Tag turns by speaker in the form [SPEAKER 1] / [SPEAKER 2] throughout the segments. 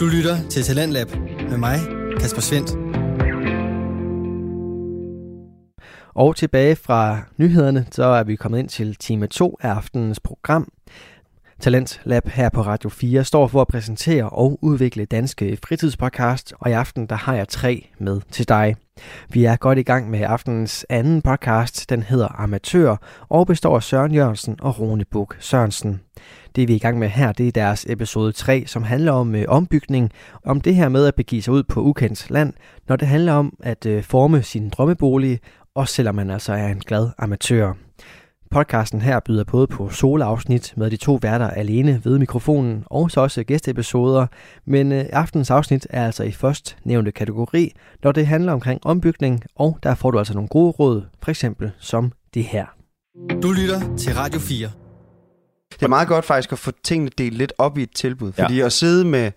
[SPEAKER 1] Du lytter til Talentlab med mig, Kasper Svendt.
[SPEAKER 2] Og tilbage fra nyhederne, så er vi kommet ind til time 2 af aftenens program. Talent Lab her på Radio 4 står for at præsentere og udvikle danske fritidspodcast, og i aften der har jeg tre med til dig. Vi er godt i gang med aftenens anden podcast, den hedder Amatør, og består af Søren Jørgensen og Rune Buk Sørensen. Det vi er i gang med her, det er deres episode 3, som handler om øh, ombygning, om det her med at begive sig ud på ukendt land, når det handler om at øh, forme sin drømmebolig, også selvom man altså er en glad amatør. Podcasten her byder både på solafsnit med de to værter alene ved mikrofonen, og så også gæsteepisoder, men øh, aftens afsnit er altså i først nævnte kategori, når det handler omkring ombygning, og der får du altså nogle gode råd, for eksempel som det her.
[SPEAKER 1] Du lytter til Radio 4.
[SPEAKER 3] Det er meget godt faktisk at få tingene delt lidt op i et tilbud, fordi ja. at sidde med,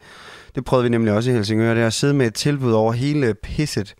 [SPEAKER 3] det prøvede vi nemlig også i Helsingør, det er at sidde med et tilbud over hele pisset,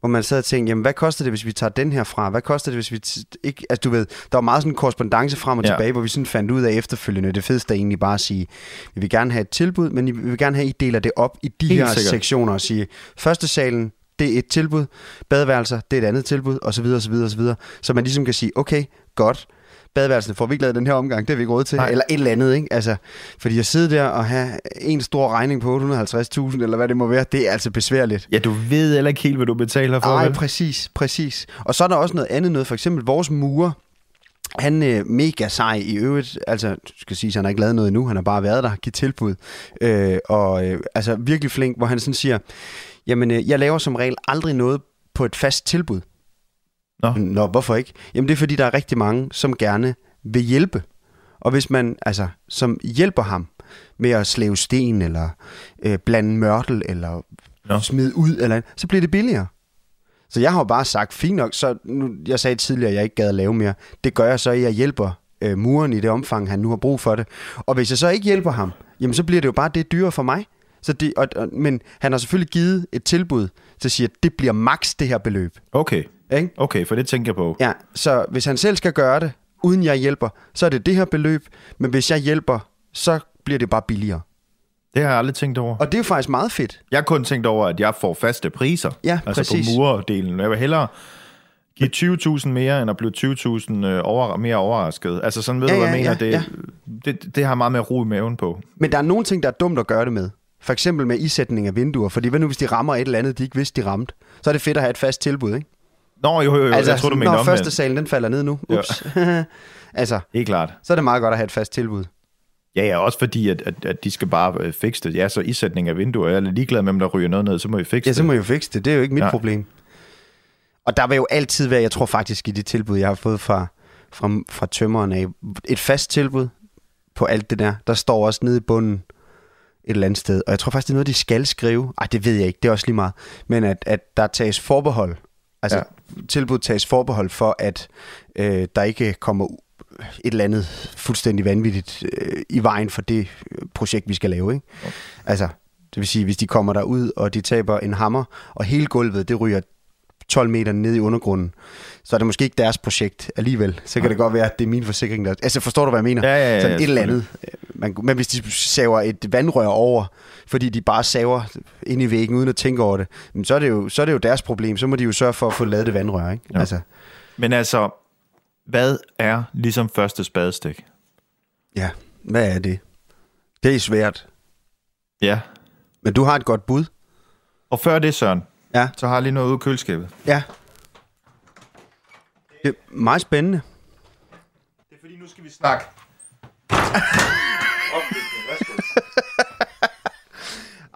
[SPEAKER 3] hvor man sad og tænkte, jamen hvad koster det, hvis vi tager den her fra? Hvad koster det, hvis vi ikke... Altså du ved, der var meget sådan en korrespondence frem og
[SPEAKER 4] Ja.
[SPEAKER 3] tilbage, hvor vi sådan fandt ud af efterfølgende, det fedeste er egentlig bare at sige, vi vil gerne have et tilbud, men vi vil gerne have, at I deler det op i de
[SPEAKER 4] Helt
[SPEAKER 3] her
[SPEAKER 4] sikkert.
[SPEAKER 3] sektioner og sige, første salen, det er et tilbud, badeværelser, det er et andet tilbud, og så videre, og så videre, og så videre. Så man ligesom kan sige, okay, godt, badeværelserne får vi ikke lavet den her omgang, det har vi ikke råd til,
[SPEAKER 4] Nej.
[SPEAKER 3] eller et eller andet, ikke? Altså, fordi at sidde der og have en stor regning på 850.000, eller hvad det må være, det er altså besværligt.
[SPEAKER 4] Ja, du ved heller ikke helt, hvad du betaler for.
[SPEAKER 3] Nej, præcis, præcis. Og så er der også noget andet noget, for eksempel vores murer, han er mega sej i øvrigt, altså, skal sige, han har ikke lavet noget endnu, han har bare været der, givet tilbud, øh, og øh, altså virkelig flink, hvor han sådan siger, jamen, øh, jeg laver som regel aldrig noget på et fast tilbud.
[SPEAKER 4] Nå.
[SPEAKER 3] Nå, hvorfor ikke? Jamen, det er fordi, der er rigtig mange, som gerne vil hjælpe. Og hvis man, altså, som hjælper ham med at slæve sten, eller øh, blande mørtel, eller
[SPEAKER 4] Nå.
[SPEAKER 3] smide ud, eller andet, så bliver det billigere. Så jeg har jo bare sagt, fint nok, så nu, jeg sagde tidligere, at jeg ikke gad at lave mere. Det gør jeg så, at jeg hjælper øh, muren i det omfang, han nu har brug for det. Og hvis jeg så ikke hjælper ham, jamen så bliver det jo bare det dyrere for mig. Så det, og, og, men han har selvfølgelig givet et tilbud, der siger, at det bliver maks det her beløb.
[SPEAKER 4] Okay,
[SPEAKER 3] Ikke?
[SPEAKER 4] okay, for det tænker jeg på.
[SPEAKER 3] Ja, så hvis han selv skal gøre det, uden jeg hjælper, så er det det her beløb. Men hvis jeg hjælper, så bliver det bare billigere.
[SPEAKER 4] Det har jeg aldrig tænkt over.
[SPEAKER 3] Og det er jo faktisk meget fedt.
[SPEAKER 4] Jeg har kun tænkt over, at jeg får faste priser.
[SPEAKER 3] Ja,
[SPEAKER 4] altså
[SPEAKER 3] præcis.
[SPEAKER 4] på murerdelen. Jeg vil hellere give 20.000 mere, end at blive 20.000 øh, over, mere overrasket. Altså sådan ved
[SPEAKER 3] Ja,
[SPEAKER 4] du, hvad
[SPEAKER 3] ja,
[SPEAKER 4] jeg mener?
[SPEAKER 3] ja,
[SPEAKER 4] det, det, det har meget mere ro i maven på.
[SPEAKER 3] Men der er nogle ting, der er dumt at gøre det med. For eksempel med isætning af vinduer. Fordi hvad nu, hvis de rammer et eller andet, de ikke vidste, de ramte? Så er det fedt at have et fast tilbud, ikke?
[SPEAKER 4] Nå, jo, jo, jo. Altså, jeg tror, du mener
[SPEAKER 3] når
[SPEAKER 4] omvendt.
[SPEAKER 3] første salen, den falder ned nu. Ups. altså,
[SPEAKER 4] Helt klart.
[SPEAKER 3] så er det meget godt at have et fast tilbud.
[SPEAKER 4] Ja, ja, også fordi, at, at, at de skal bare øh, fikse det. Ja, så isætning af vinduer. Jeg er ligeglad med, om der ryger noget ned, så må vi fikse
[SPEAKER 3] Ja, så
[SPEAKER 4] det.
[SPEAKER 3] må jo fikse det. Det er jo ikke mit
[SPEAKER 4] ja.
[SPEAKER 3] problem. Og der vil jo altid være, jeg tror faktisk i de tilbud, jeg har fået fra, fra, fra tømmeren af, et fast tilbud på alt det der. Der står også nede i bunden et eller andet sted. Og jeg tror faktisk, det er noget, de skal skrive. Ej, det ved jeg ikke. Det er også lige meget. Men at, at der tages forbehold. Altså,
[SPEAKER 4] Ja.
[SPEAKER 3] ja. tilbud tages forbehold for, at øh, der ikke kommer et eller andet fuldstændig vanvittigt øh, i vejen for det øh, projekt, vi skal lave. Ikke? Altså, det vil sige, hvis de kommer derud, og de taber en hammer, og hele gulvet, det ryger 12 meter ned i undergrunden, så er det måske ikke deres projekt alligevel. Så kan det godt være, at det er min forsikring, der... Altså, forstår du, hvad jeg mener?
[SPEAKER 4] Ja, ja, ja,
[SPEAKER 3] Sådan et eller andet. Man, men hvis de saver et vandrør over, fordi de bare saver ind i væggen, uden at tænke over det, så er det jo, så er det jo deres problem. Så må de jo sørge for at få lavet det vandrør, ikke?
[SPEAKER 4] Ja.
[SPEAKER 3] Altså,
[SPEAKER 4] Men altså, hvad er ligesom første spadestik?
[SPEAKER 3] ja, hvad er det? Det er svært.
[SPEAKER 4] Ja.
[SPEAKER 3] Men du har et godt bud.
[SPEAKER 4] Og før det, Søren,
[SPEAKER 3] Ja.
[SPEAKER 4] så har jeg lige noget ude i køleskabet.
[SPEAKER 3] Ja. Det er meget spændende.
[SPEAKER 4] Det er fordi, nu skal vi snakke.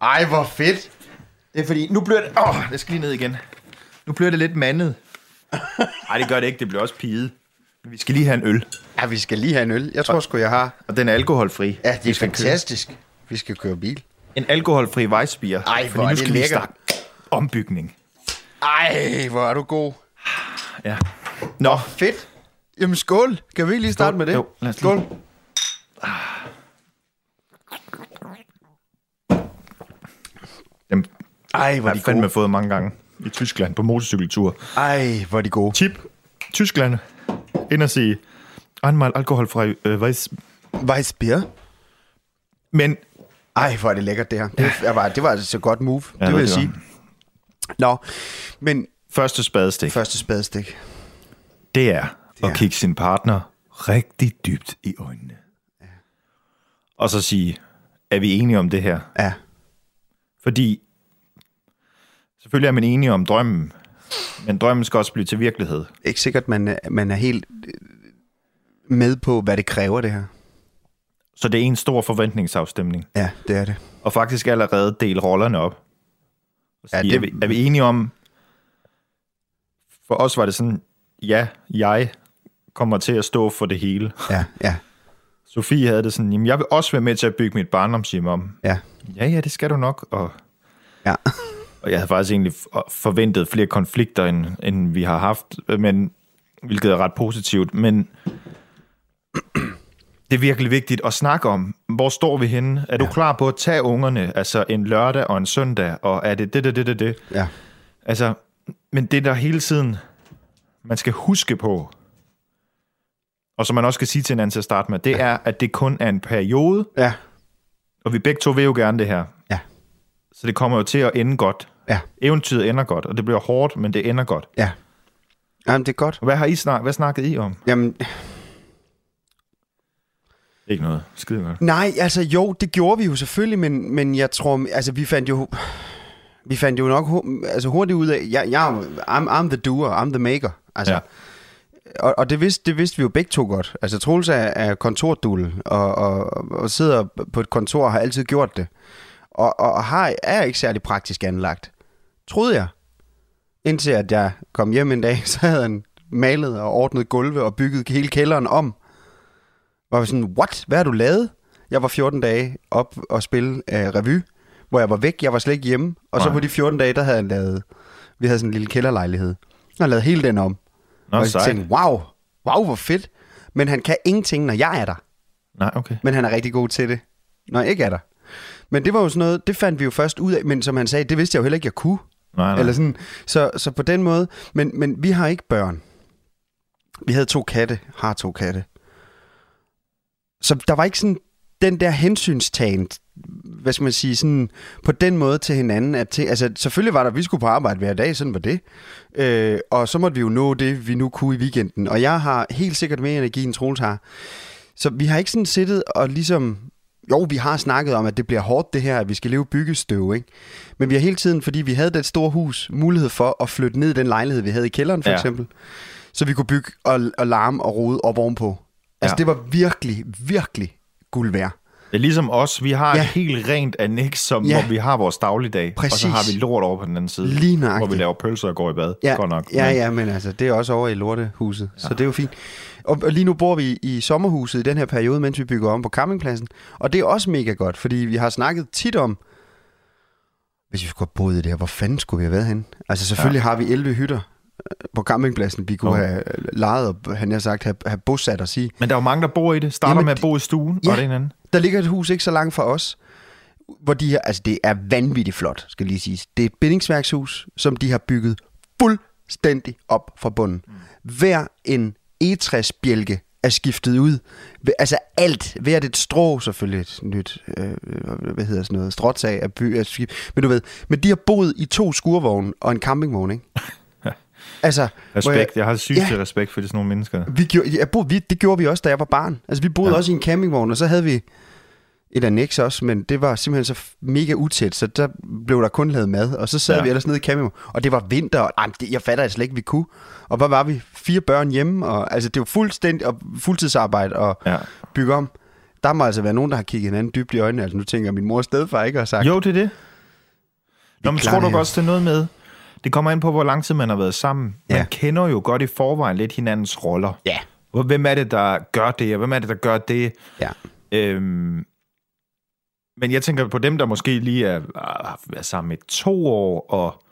[SPEAKER 3] Ej, hvor fedt.
[SPEAKER 4] Det er fordi, nu bliver det... Åh, det skal lige ned igen. Nu bliver det lidt mandet. Nej, det gør det ikke. Det bliver også pide. Men vi skal lige have en øl.
[SPEAKER 3] Ja, vi skal lige have en øl. Jeg tror sgu, jeg har.
[SPEAKER 4] Og den er alkoholfri.
[SPEAKER 3] Ja, det
[SPEAKER 4] Vi
[SPEAKER 3] er
[SPEAKER 4] skal
[SPEAKER 3] fantastisk. Vi skal køre bil.
[SPEAKER 4] En alkoholfri Weissbier.
[SPEAKER 3] Ej, hvor er
[SPEAKER 4] nu
[SPEAKER 3] det
[SPEAKER 4] vi
[SPEAKER 3] lækkert.
[SPEAKER 4] Ombygning.
[SPEAKER 3] Ej, hvor er du god.
[SPEAKER 4] Ja. Nå,
[SPEAKER 3] Fedt. Jamen skål. Kan vi ikke lige starte
[SPEAKER 4] Skål.
[SPEAKER 3] med det?
[SPEAKER 4] Jo, lad os
[SPEAKER 3] skål.
[SPEAKER 4] lige. dem
[SPEAKER 3] Ej, hvor er
[SPEAKER 4] jeg
[SPEAKER 3] de
[SPEAKER 4] fandme
[SPEAKER 3] gode.
[SPEAKER 4] fået mange gange i Tyskland på motorcykeltur.
[SPEAKER 3] Ej, hvor er de gode.
[SPEAKER 4] Tip. Tyskland. Ind og sige, einmal alkoholfri øh, Weiss.
[SPEAKER 3] Weissbier.
[SPEAKER 4] Men
[SPEAKER 3] Ej, hvor er det lækkert, det her. Det, var, det var altså så godt move,
[SPEAKER 4] Ja,
[SPEAKER 3] det vil jeg
[SPEAKER 4] det var.
[SPEAKER 3] Nå, men
[SPEAKER 4] Første spadestik,
[SPEAKER 3] første spadestik.
[SPEAKER 4] det er at kigge sin partner rigtig dybt i øjnene. Og så sige, er vi enige om det her?
[SPEAKER 3] Ja,
[SPEAKER 4] Fordi selvfølgelig er man enige om drømmen, men drømmen skal også blive til virkelighed.
[SPEAKER 3] ikke sikkert, man, er- man er helt øh, med på, hvad det kræver, det her.
[SPEAKER 4] Så det er en stor forventningsafstemning.
[SPEAKER 3] Ja, det er det.
[SPEAKER 4] Og faktisk allerede dele rollerne op.
[SPEAKER 3] Ja, det-
[SPEAKER 4] er, vi, er vi enige om... For os var det sådan, ja, jeg kommer til at stå for det hele.
[SPEAKER 3] Ja, ja,
[SPEAKER 4] Sofie havde det sådan, jamen jeg vil også være med til at bygge mit barndomshjem om.
[SPEAKER 3] ja.
[SPEAKER 4] Ja, ja, det skal du nok. Og,
[SPEAKER 3] Ja,
[SPEAKER 4] og jeg havde faktisk egentlig forventet flere konflikter, end, end vi har haft, men, hvilket er ret positivt. Men det er virkelig vigtigt at snakke om, hvor står vi henne? Er du klar på at tage ungerne, altså en lørdag og en søndag, og er det det, det, det, det, det?
[SPEAKER 3] ja.
[SPEAKER 4] Altså, men det der hele tiden, man skal huske på, og som man også skal sige til hinanden til at starte med, det er, at det kun er en periode,
[SPEAKER 3] Ja,
[SPEAKER 4] og vi begge to vil jo gerne det her.
[SPEAKER 3] ja,
[SPEAKER 4] Så det kommer jo til at ende godt.
[SPEAKER 3] ja,
[SPEAKER 4] Eventyret ender godt, og det bliver hårdt, men det ender godt.
[SPEAKER 3] ja. Jamen, det er godt.
[SPEAKER 4] Hvad har I snak, hvad snakkede I om?
[SPEAKER 3] Jamen,
[SPEAKER 4] Ikke noget. Skide godt.
[SPEAKER 3] nej, altså jo, det gjorde vi jo selvfølgelig, men, men jeg tror, altså vi fandt jo, vi fandt jo nok altså, hurtigt ud af, jeg, jeg, er I'm, I'm the doer, I'm the maker. Altså,
[SPEAKER 4] Ja.
[SPEAKER 3] og, og det, vidste, det vidste vi jo begge to godt. Altså, Troels er, er kontordul, og, og, og sidder på et kontor og har altid gjort det. Og, og har, er ikke særlig praktisk anlagt. Troede jeg. Indtil at jeg kom hjem en dag, så havde han malet og ordnet gulve og bygget hele kælderen om. Var sådan, what? Hvad har du lavet? Jeg var 14 dage op og spille uh, revy, hvor jeg var væk. Jeg var slet ikke hjemme. Og så
[SPEAKER 4] Nej.
[SPEAKER 3] på de 14 dage, der havde han lavet... Vi havde sådan en lille kælderlejlighed. Han lavet hele den om.
[SPEAKER 4] Nå,
[SPEAKER 3] og jeg
[SPEAKER 4] sejt.
[SPEAKER 3] tænkte, wow, wow, hvor fedt. Men han kan ingenting, når jeg er der.
[SPEAKER 4] Nej, okay.
[SPEAKER 3] Men han er rigtig god til det, når jeg ikke er der. Men det var jo sådan noget, det fandt vi jo først ud af, men som han sagde, det vidste jeg jo heller ikke, jeg kunne.
[SPEAKER 4] Nej, nej.
[SPEAKER 3] Eller sådan, så, så på den måde, men, men vi har ikke børn. Vi havde to katte, har to katte. Så der var ikke sådan den der hensynstagen, hvad skal man sige, sådan på den måde til hinanden. At til, altså, selvfølgelig var der, vi skulle på arbejde hver dag, sådan var det. Øh, og så måtte vi jo nå det, vi nu kunne i weekenden. Og jeg har helt sikkert mere energi, end Troels har. Så vi har ikke sådan siddet og ligesom... Jo, vi har snakket om, at det bliver hårdt det her, at vi skal leve byggestøv, ikke? Men vi har hele tiden, fordi vi havde det store hus, mulighed for at flytte ned i den lejlighed, vi havde i kælderen for
[SPEAKER 4] Ja.
[SPEAKER 3] eksempel. Så vi kunne bygge og, og larme og rode op ovenpå. Altså
[SPEAKER 4] Ja.
[SPEAKER 3] det var virkelig, virkelig guld værd.
[SPEAKER 4] Det er ligesom os. Vi har ja. Et helt rent annex, som,
[SPEAKER 3] Ja.
[SPEAKER 4] hvor vi har vores dagligdag. Og så
[SPEAKER 3] Præcis.
[SPEAKER 4] har vi lort over på den anden side.
[SPEAKER 3] Lige
[SPEAKER 4] Hvor
[SPEAKER 3] nøjagtigt.
[SPEAKER 4] vi laver pølser og går i bad.
[SPEAKER 3] Ja,
[SPEAKER 4] Godt nok.
[SPEAKER 3] ja,
[SPEAKER 4] Men-
[SPEAKER 3] ja, men altså, det er også over i lortehuset, ja. så det er jo fint. Og, og lige nu bor vi i sommerhuset i den her periode, mens vi bygger om på campingpladsen. Og det er også mega godt, fordi vi har snakket tit om, hvis vi skulle have boet i det her, hvor fanden skulle vi have været henne? Altså selvfølgelig ja. har vi 11 hytter på campingpladsen, vi kunne oh. have lejet og, han har sagt, have, have bosat os i.
[SPEAKER 4] Men der er jo mange, der bor i det. Starter
[SPEAKER 3] Jamen,
[SPEAKER 4] med at bo i stuen,
[SPEAKER 3] Ja.
[SPEAKER 4] og det en anden.
[SPEAKER 3] Der ligger et hus ikke så langt fra os, hvor de her, altså det er vanvittigt flot, skal lige siges. Det er et bindingsværkshus, som de har bygget fuldstændig op fra bunden. Hver en egetræsbjælke er skiftet ud. Altså alt. Hvert et strå, selvfølgelig et nyt, øh, hvad hedder sådan noget, stråtag af by. Er skiftet. Men du ved, men de har boet i to skurvogne og en campingvogn, ikke? altså,
[SPEAKER 4] Respekt.
[SPEAKER 3] jeg-
[SPEAKER 4] Jeg, har sygeste
[SPEAKER 3] Ja.
[SPEAKER 4] respekt for sådan nogle mennesker.
[SPEAKER 3] vi gjorde, jeg boede, vi, det gjorde vi også, da jeg var barn. Altså, vi boede
[SPEAKER 4] Ja.
[SPEAKER 3] også i en campingvogn, og så havde vi et annex også, men det var simpelthen så mega utæt, så der blev der kun lavet mad, og så sad
[SPEAKER 4] Ja.
[SPEAKER 3] vi ellers nede i campingvognen, og det var vinter, og ej, det, jeg fatter slet ikke, vi kunne. Og hvad var vi? Fire børn hjemme, og altså, det var fuldstændig og fuldtidsarbejde og
[SPEAKER 4] Ja.
[SPEAKER 3] bygge om. Der må altså være nogen, der har kigget hinanden dybt i øjnene. Altså, nu tænker jeg, min mor stedfar ikke har sagt,
[SPEAKER 4] Jo, det er det. Nå, men tror du også, det er noget med... Det kommer ind på, hvor lang tid man har været sammen. Man
[SPEAKER 3] Ja.
[SPEAKER 4] kender jo godt i forvejen lidt hinandens roller.
[SPEAKER 3] ja,
[SPEAKER 4] Hvem er det, der gør det, og hvem er det, der gør det?
[SPEAKER 3] ja,
[SPEAKER 4] Øhm, men jeg tænker på dem, der måske lige er, har været sammen i to år, og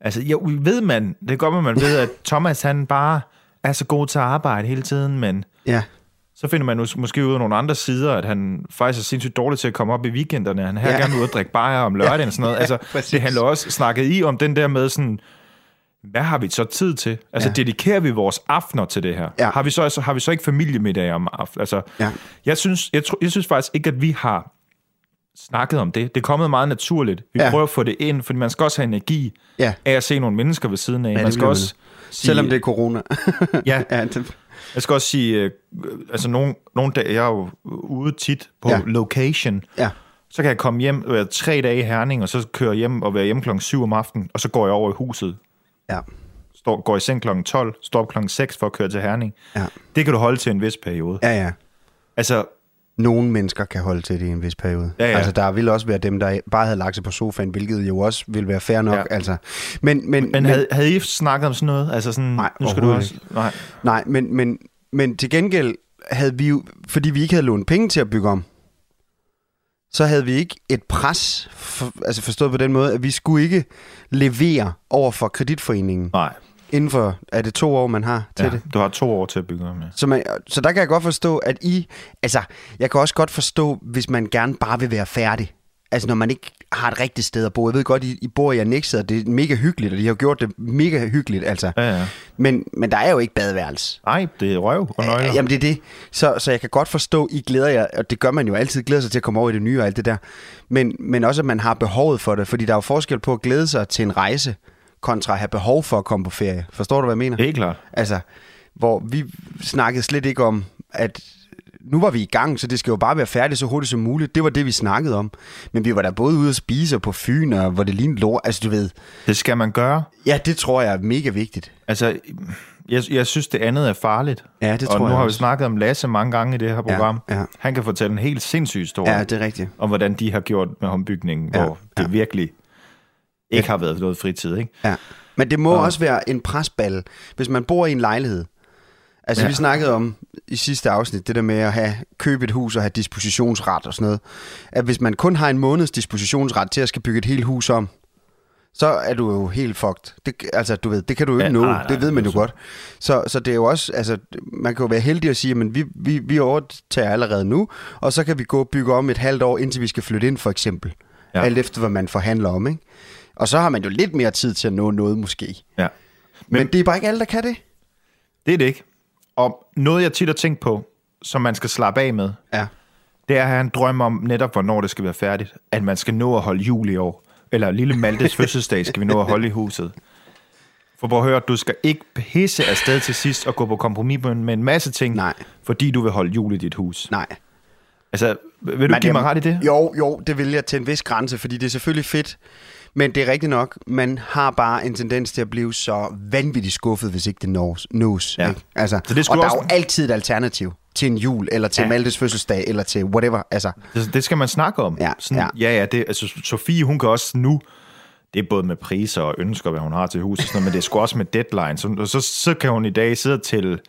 [SPEAKER 4] altså, jo, ved man, det er godt, at man ved, at Thomas, han bare er så god til at arbejde hele tiden, men
[SPEAKER 3] ja,
[SPEAKER 4] så finder man mås- måske ud af nogle andre sider, at han faktisk er sindssygt dårlig til at komme op i weekenderne. Han har
[SPEAKER 3] Ja.
[SPEAKER 4] gerne ud og drikke bajer om lørdagen og sådan noget. Altså,
[SPEAKER 3] præcis.
[SPEAKER 4] det handler også, snakket i om den der med sådan, hvad har vi så tid til? Altså,
[SPEAKER 3] Ja.
[SPEAKER 4] dedikerer vi vores aftener til det her?
[SPEAKER 3] Ja.
[SPEAKER 4] Har, vi så, altså, har vi så ikke familiemiddag om aftenen? Altså,
[SPEAKER 3] Ja.
[SPEAKER 4] jeg, synes, jeg, tror, jeg synes faktisk ikke, at vi har snakket om det. Det er kommet meget naturligt. Vi
[SPEAKER 3] Ja.
[SPEAKER 4] ja. prøver at få det ind, fordi man skal også have energi
[SPEAKER 3] Ja.
[SPEAKER 4] af at se nogle mennesker ved siden af.
[SPEAKER 3] Ja,
[SPEAKER 4] man skal også sige,
[SPEAKER 3] Selvom det er corona.
[SPEAKER 4] Ja,
[SPEAKER 3] ja, det,
[SPEAKER 4] jeg skal også sige, øh, altså nogle, nogle dage, jeg er jo ude tit på
[SPEAKER 3] Ja.
[SPEAKER 4] location,
[SPEAKER 3] ja.
[SPEAKER 4] så kan jeg komme hjem, være tre dage i Herning, og så køre hjem og være hjemme klokken 7 om aftenen, og så går jeg over i huset,
[SPEAKER 3] Ja.
[SPEAKER 4] står, går i seng klokken 12, står op klokken 6 for at køre til Herning.
[SPEAKER 3] Ja.
[SPEAKER 4] Det kan du holde til en vis periode.
[SPEAKER 3] Ja, ja.
[SPEAKER 4] Altså,
[SPEAKER 3] Nogle mennesker kan holde til det i en vis periode.
[SPEAKER 4] Ja, ja.
[SPEAKER 3] Altså, der vil også være dem, der bare havde lagt sig på sofaen, hvilket jo også vil være fair nok.
[SPEAKER 4] Ja.
[SPEAKER 3] Altså. Men, men,
[SPEAKER 4] men havde, havde I snakket om sådan noget? Altså sådan,
[SPEAKER 3] Nej,
[SPEAKER 4] nu skal du også... Nej.
[SPEAKER 3] Nej, men, men, men til gengæld havde vi jo, fordi vi ikke havde lånt penge til at bygge om, så havde vi ikke et pres, for, altså forstået på den måde, at vi skulle ikke levere over for kreditforeningen
[SPEAKER 4] Nej.
[SPEAKER 3] Inden for, er det to år, man har til
[SPEAKER 4] Ja,
[SPEAKER 3] det?
[SPEAKER 4] du har to år til at bygge om, ja.
[SPEAKER 3] Så, man, så der kan jeg godt forstå, at I... Altså, jeg kan også godt forstå, hvis man gerne bare vil være færdig. Altså, når man ikke har et rigtigt sted at bo. Jeg ved godt, I, I bor i Annexet, og det er mega hyggeligt, og de har gjort det mega hyggeligt, altså.
[SPEAKER 4] Ja, ja.
[SPEAKER 3] Men, men der er jo ikke badeværelse.
[SPEAKER 4] Nej, det er røv og nøgler.
[SPEAKER 3] Jamen, det er det. Så, så jeg kan godt forstå, I glæder jer, og det gør man jo altid, glæder sig til at komme over i det nye og alt det der. Men, men også, at man har behovet for det, fordi der er jo forskel på at glæde sig til en rejse, kontra at have behov for at komme på ferie. Forstår du, hvad jeg mener?
[SPEAKER 4] Helt klart.
[SPEAKER 3] Altså, hvor vi snakkede slet ikke om, at nu var vi i gang, så det skal jo bare være færdigt så hurtigt som muligt. Det var det, vi snakkede om. Men vi var der både ude at spise og på Fyn, og hvor det lignede lort. Altså, du ved,
[SPEAKER 4] Det skal man gøre.
[SPEAKER 3] ja, det tror jeg er mega vigtigt.
[SPEAKER 4] Altså, jeg, jeg synes, det andet er farligt.
[SPEAKER 3] Ja, det
[SPEAKER 4] og
[SPEAKER 3] tror
[SPEAKER 4] nu
[SPEAKER 3] jeg
[SPEAKER 4] har vi
[SPEAKER 3] også.
[SPEAKER 4] snakket om Lasse mange gange i det her program.
[SPEAKER 3] ja.
[SPEAKER 4] Han kan fortælle en helt sindssyg historie
[SPEAKER 3] Ja, det er rigtigt.
[SPEAKER 4] om, hvordan de har gjort med ombygningen,
[SPEAKER 3] Ja,
[SPEAKER 4] hvor det virkelig ikke har været noget fritid. Ikke?
[SPEAKER 3] Ja. Men det må også være en presball, hvis man bor i en lejlighed. Altså, ja.
[SPEAKER 4] Ja.
[SPEAKER 3] vi snakkede om i sidste afsnit, det der med at have købe et hus og have dispositionsret og sådan noget. At hvis man kun har en måneds dispositionsret til at skal bygge et helt hus om, så er du jo helt fucked. Det, altså, du ved, det kan du jo ikke
[SPEAKER 4] Ja,
[SPEAKER 3] nå.
[SPEAKER 4] nej, nej,
[SPEAKER 3] det ved man jo
[SPEAKER 4] det er
[SPEAKER 3] godt. Så, så det er jo også, altså, man kan jo være heldig at sige, at vi, vi, vi overtager allerede nu, og så kan vi gå og bygge om et halvt år, indtil vi skal flytte ind, for eksempel. Ja.
[SPEAKER 4] Ja.
[SPEAKER 3] Alt efter, hvad man forhandler om, ikke? Og så har man jo lidt mere tid til at nå noget, måske.
[SPEAKER 4] Ja.
[SPEAKER 3] Men, Men det er bare ikke alle, der kan det.
[SPEAKER 4] Det er det ikke. Og noget, jeg tit har tænkt på, som man skal slappe af med,
[SPEAKER 3] Ja.
[SPEAKER 4] det er at have en drøm om netop, hvornår det skal være færdigt. At man skal nå at holde jul i år. Eller lille Maltes fødselsdag skal vi nå at holde i huset. For prøv at høre, du skal ikke pisse afsted til sidst og gå på kompromis med en- masse ting,
[SPEAKER 3] Nej.
[SPEAKER 4] fordi du vil holde jul i dit hus.
[SPEAKER 3] Nej.
[SPEAKER 4] Altså, vil du give mig ret i det?
[SPEAKER 3] Jo, jo, det vil jeg til en vis grænse, fordi det er selvfølgelig fedt. Men det er rigtigt nok, man har bare en tendens til at blive så vanvittigt skuffet, hvis ikke det nås. nås
[SPEAKER 4] Ja.
[SPEAKER 3] ikke? Altså,
[SPEAKER 4] Så det er
[SPEAKER 3] og der er
[SPEAKER 4] også-
[SPEAKER 3] jo altid et alternativ til en jul, eller til ja. Maltes fødselsdag, eller til whatever. Altså,
[SPEAKER 4] Det, det skal man snakke om.
[SPEAKER 3] Ja,
[SPEAKER 4] Sådan,
[SPEAKER 3] ja.
[SPEAKER 4] ja, ja det, altså, Sofie, hun kan også nu, det er både med priser og ønsker, hvad hun har til huset, sådan noget, men det er sgu også med deadline. Så, så, så kan hun i dag sidde til,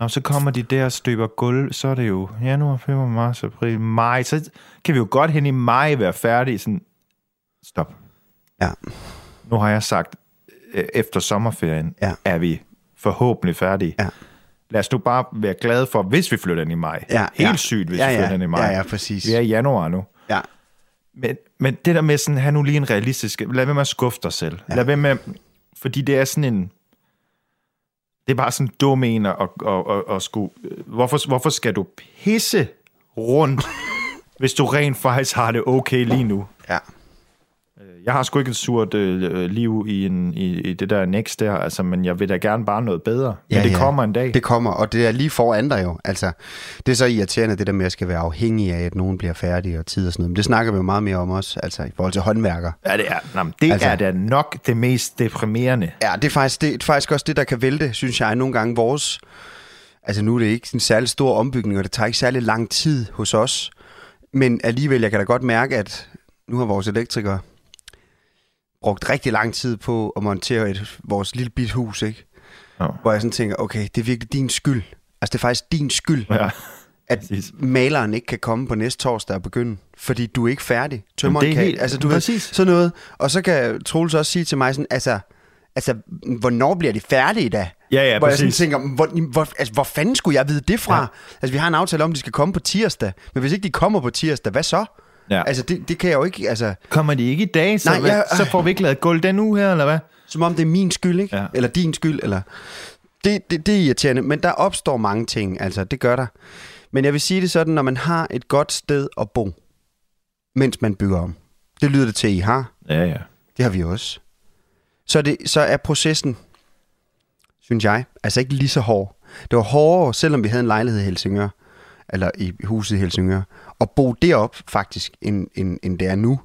[SPEAKER 4] Nå, så kommer de der og støber gulv, så er det jo januar, februar, marts, april, maj. Så kan vi jo godt hen i maj være færdige. Sådan, stop.
[SPEAKER 3] Ja.
[SPEAKER 4] Nu har jeg sagt, øh, efter sommerferien
[SPEAKER 3] Ja.
[SPEAKER 4] er vi forhåbentlig færdige.
[SPEAKER 3] Ja.
[SPEAKER 4] Lad os nu bare være glade for, hvis vi flytter ind i maj.
[SPEAKER 3] Ja,
[SPEAKER 4] Helt
[SPEAKER 3] ja.
[SPEAKER 4] sygt, hvis
[SPEAKER 3] Ja,
[SPEAKER 4] vi
[SPEAKER 3] ja.
[SPEAKER 4] flytter ind i maj.
[SPEAKER 3] Ja, ja, præcis.
[SPEAKER 4] Vi er i januar nu.
[SPEAKER 3] Ja.
[SPEAKER 4] Men, men det der med sådan, have nu lige en realistisk... Lad være med at skuffe dig selv. Ja. Lad være med... Fordi det er sådan en... Det er bare sådan dum en at, at, at, at, at skulle... Hvorfor, hvorfor skal du pisse rundt, hvis du rent faktisk har det okay lige nu?
[SPEAKER 3] ja.
[SPEAKER 4] Jeg har sgu ikke et surt øh, liv i, en, i, i det der next der, altså, men jeg vil da gerne bare noget bedre. Men
[SPEAKER 3] Ja,
[SPEAKER 4] det
[SPEAKER 3] ja.
[SPEAKER 4] kommer en dag.
[SPEAKER 3] Det kommer, og det er lige foran dig jo. Altså, det er så irriterende, det der med at skal være afhængig af, at nogen bliver færdig og tid og sådan noget. Men det snakker vi jo meget mere om også, altså i forhold til håndværker.
[SPEAKER 4] Ja, det er, jamen, det
[SPEAKER 3] Altså-
[SPEAKER 4] er da nok det mest deprimerende.
[SPEAKER 3] Ja, det er, faktisk, det er faktisk også det, der kan vælte, synes jeg, nogle gange vores... Altså nu er det ikke en særlig stor ombygning, og det tager ikke særlig lang tid hos os. Men alligevel, jeg kan da godt mærke, at nu har vores elektrikere brugt rigtig lang tid på at montere et, vores lille bit hus, ikke?
[SPEAKER 4] Ja.
[SPEAKER 3] Hvor jeg sådan tænker, okay, det er virkelig din skyld. Altså det er faktisk din skyld,
[SPEAKER 4] Ja.
[SPEAKER 3] at
[SPEAKER 4] præcis.
[SPEAKER 3] maleren ikke kan komme på næste torsdag og begynde, fordi du er ikke færdig. Tømmeren
[SPEAKER 4] det er
[SPEAKER 3] kan,
[SPEAKER 4] helt-
[SPEAKER 3] altså du ved,
[SPEAKER 4] præcis.
[SPEAKER 3] sådan noget. Og så kan Troels også sige til mig sådan, altså, altså hvornår bliver de færdige da?
[SPEAKER 4] Ja, ja,
[SPEAKER 3] hvor jeg sådan
[SPEAKER 4] præcis.
[SPEAKER 3] tænker, hvor, hvor, altså, hvor fanden skulle jeg vide det fra? Ja. Altså, vi har en aftale om, at de skal komme på tirsdag, men hvis ikke de kommer på tirsdag, hvad så?
[SPEAKER 4] Ja.
[SPEAKER 3] Altså, det, det kan jeg jo ikke, altså,
[SPEAKER 4] Kommer de ikke i dag, så,
[SPEAKER 3] Nej, jeg-
[SPEAKER 4] så får vi ikke lavet gulv den uge her, eller hvad?
[SPEAKER 3] som om det er min skyld, ikke?
[SPEAKER 4] Ja.
[SPEAKER 3] Eller din skyld, eller... Det, det, det er irriterende, men der opstår mange ting, altså, det gør der. Men jeg vil sige det sådan, når man har et godt sted at bo, mens man bygger om. Det lyder det til, I har.
[SPEAKER 4] Ja, ja.
[SPEAKER 3] Det har vi også. Så, det, så er processen, synes jeg, altså ikke lige så hård. Det var hårdere, selvom vi havde en lejlighed i Helsingør, eller i huset i Helsingør, at bo derop faktisk, end, end, end det er nu.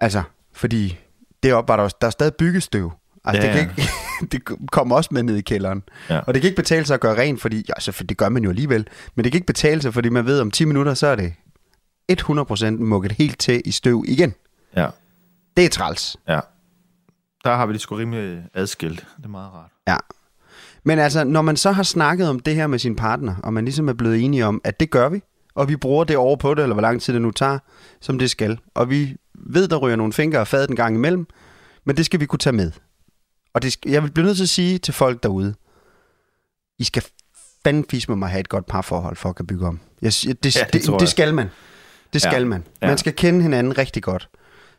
[SPEAKER 3] Altså, fordi deroppe var der, jo- der er stadig byggestøv. Altså,
[SPEAKER 4] Ja,
[SPEAKER 3] det, kan ikke, det kommer også med ned i kælderen.
[SPEAKER 4] Ja.
[SPEAKER 3] Og det kan ikke betale sig at gøre rent, fordi, ja, så for det gør man jo alligevel, men det kan ikke betale sig, fordi man ved, om 10 minutter, så er det 100% mukket helt til i støv igen.
[SPEAKER 4] Ja,
[SPEAKER 3] Det er træls.
[SPEAKER 4] ja. Der har vi det sgu rimelig adskilt. Det er meget rart.
[SPEAKER 3] Ja. Men altså, når man så har snakket om det her med sin partner, og man ligesom er blevet enige om, at det gør vi, og vi bruger det over på det, eller hvor lang tid det nu tager, som det skal, og vi ved, der ryger nogle fingre og fad en gang imellem, men det skal vi kunne tage med. Og det skal, jeg vil blive nødt til at sige til folk derude, I skal fanden med mig have et godt parforhold for at kan bygge om. Jeg, det,
[SPEAKER 4] Ja, det
[SPEAKER 3] det, det, skal man. Det
[SPEAKER 4] Ja.
[SPEAKER 3] skal man.
[SPEAKER 4] Ja.
[SPEAKER 3] Man skal kende hinanden rigtig godt.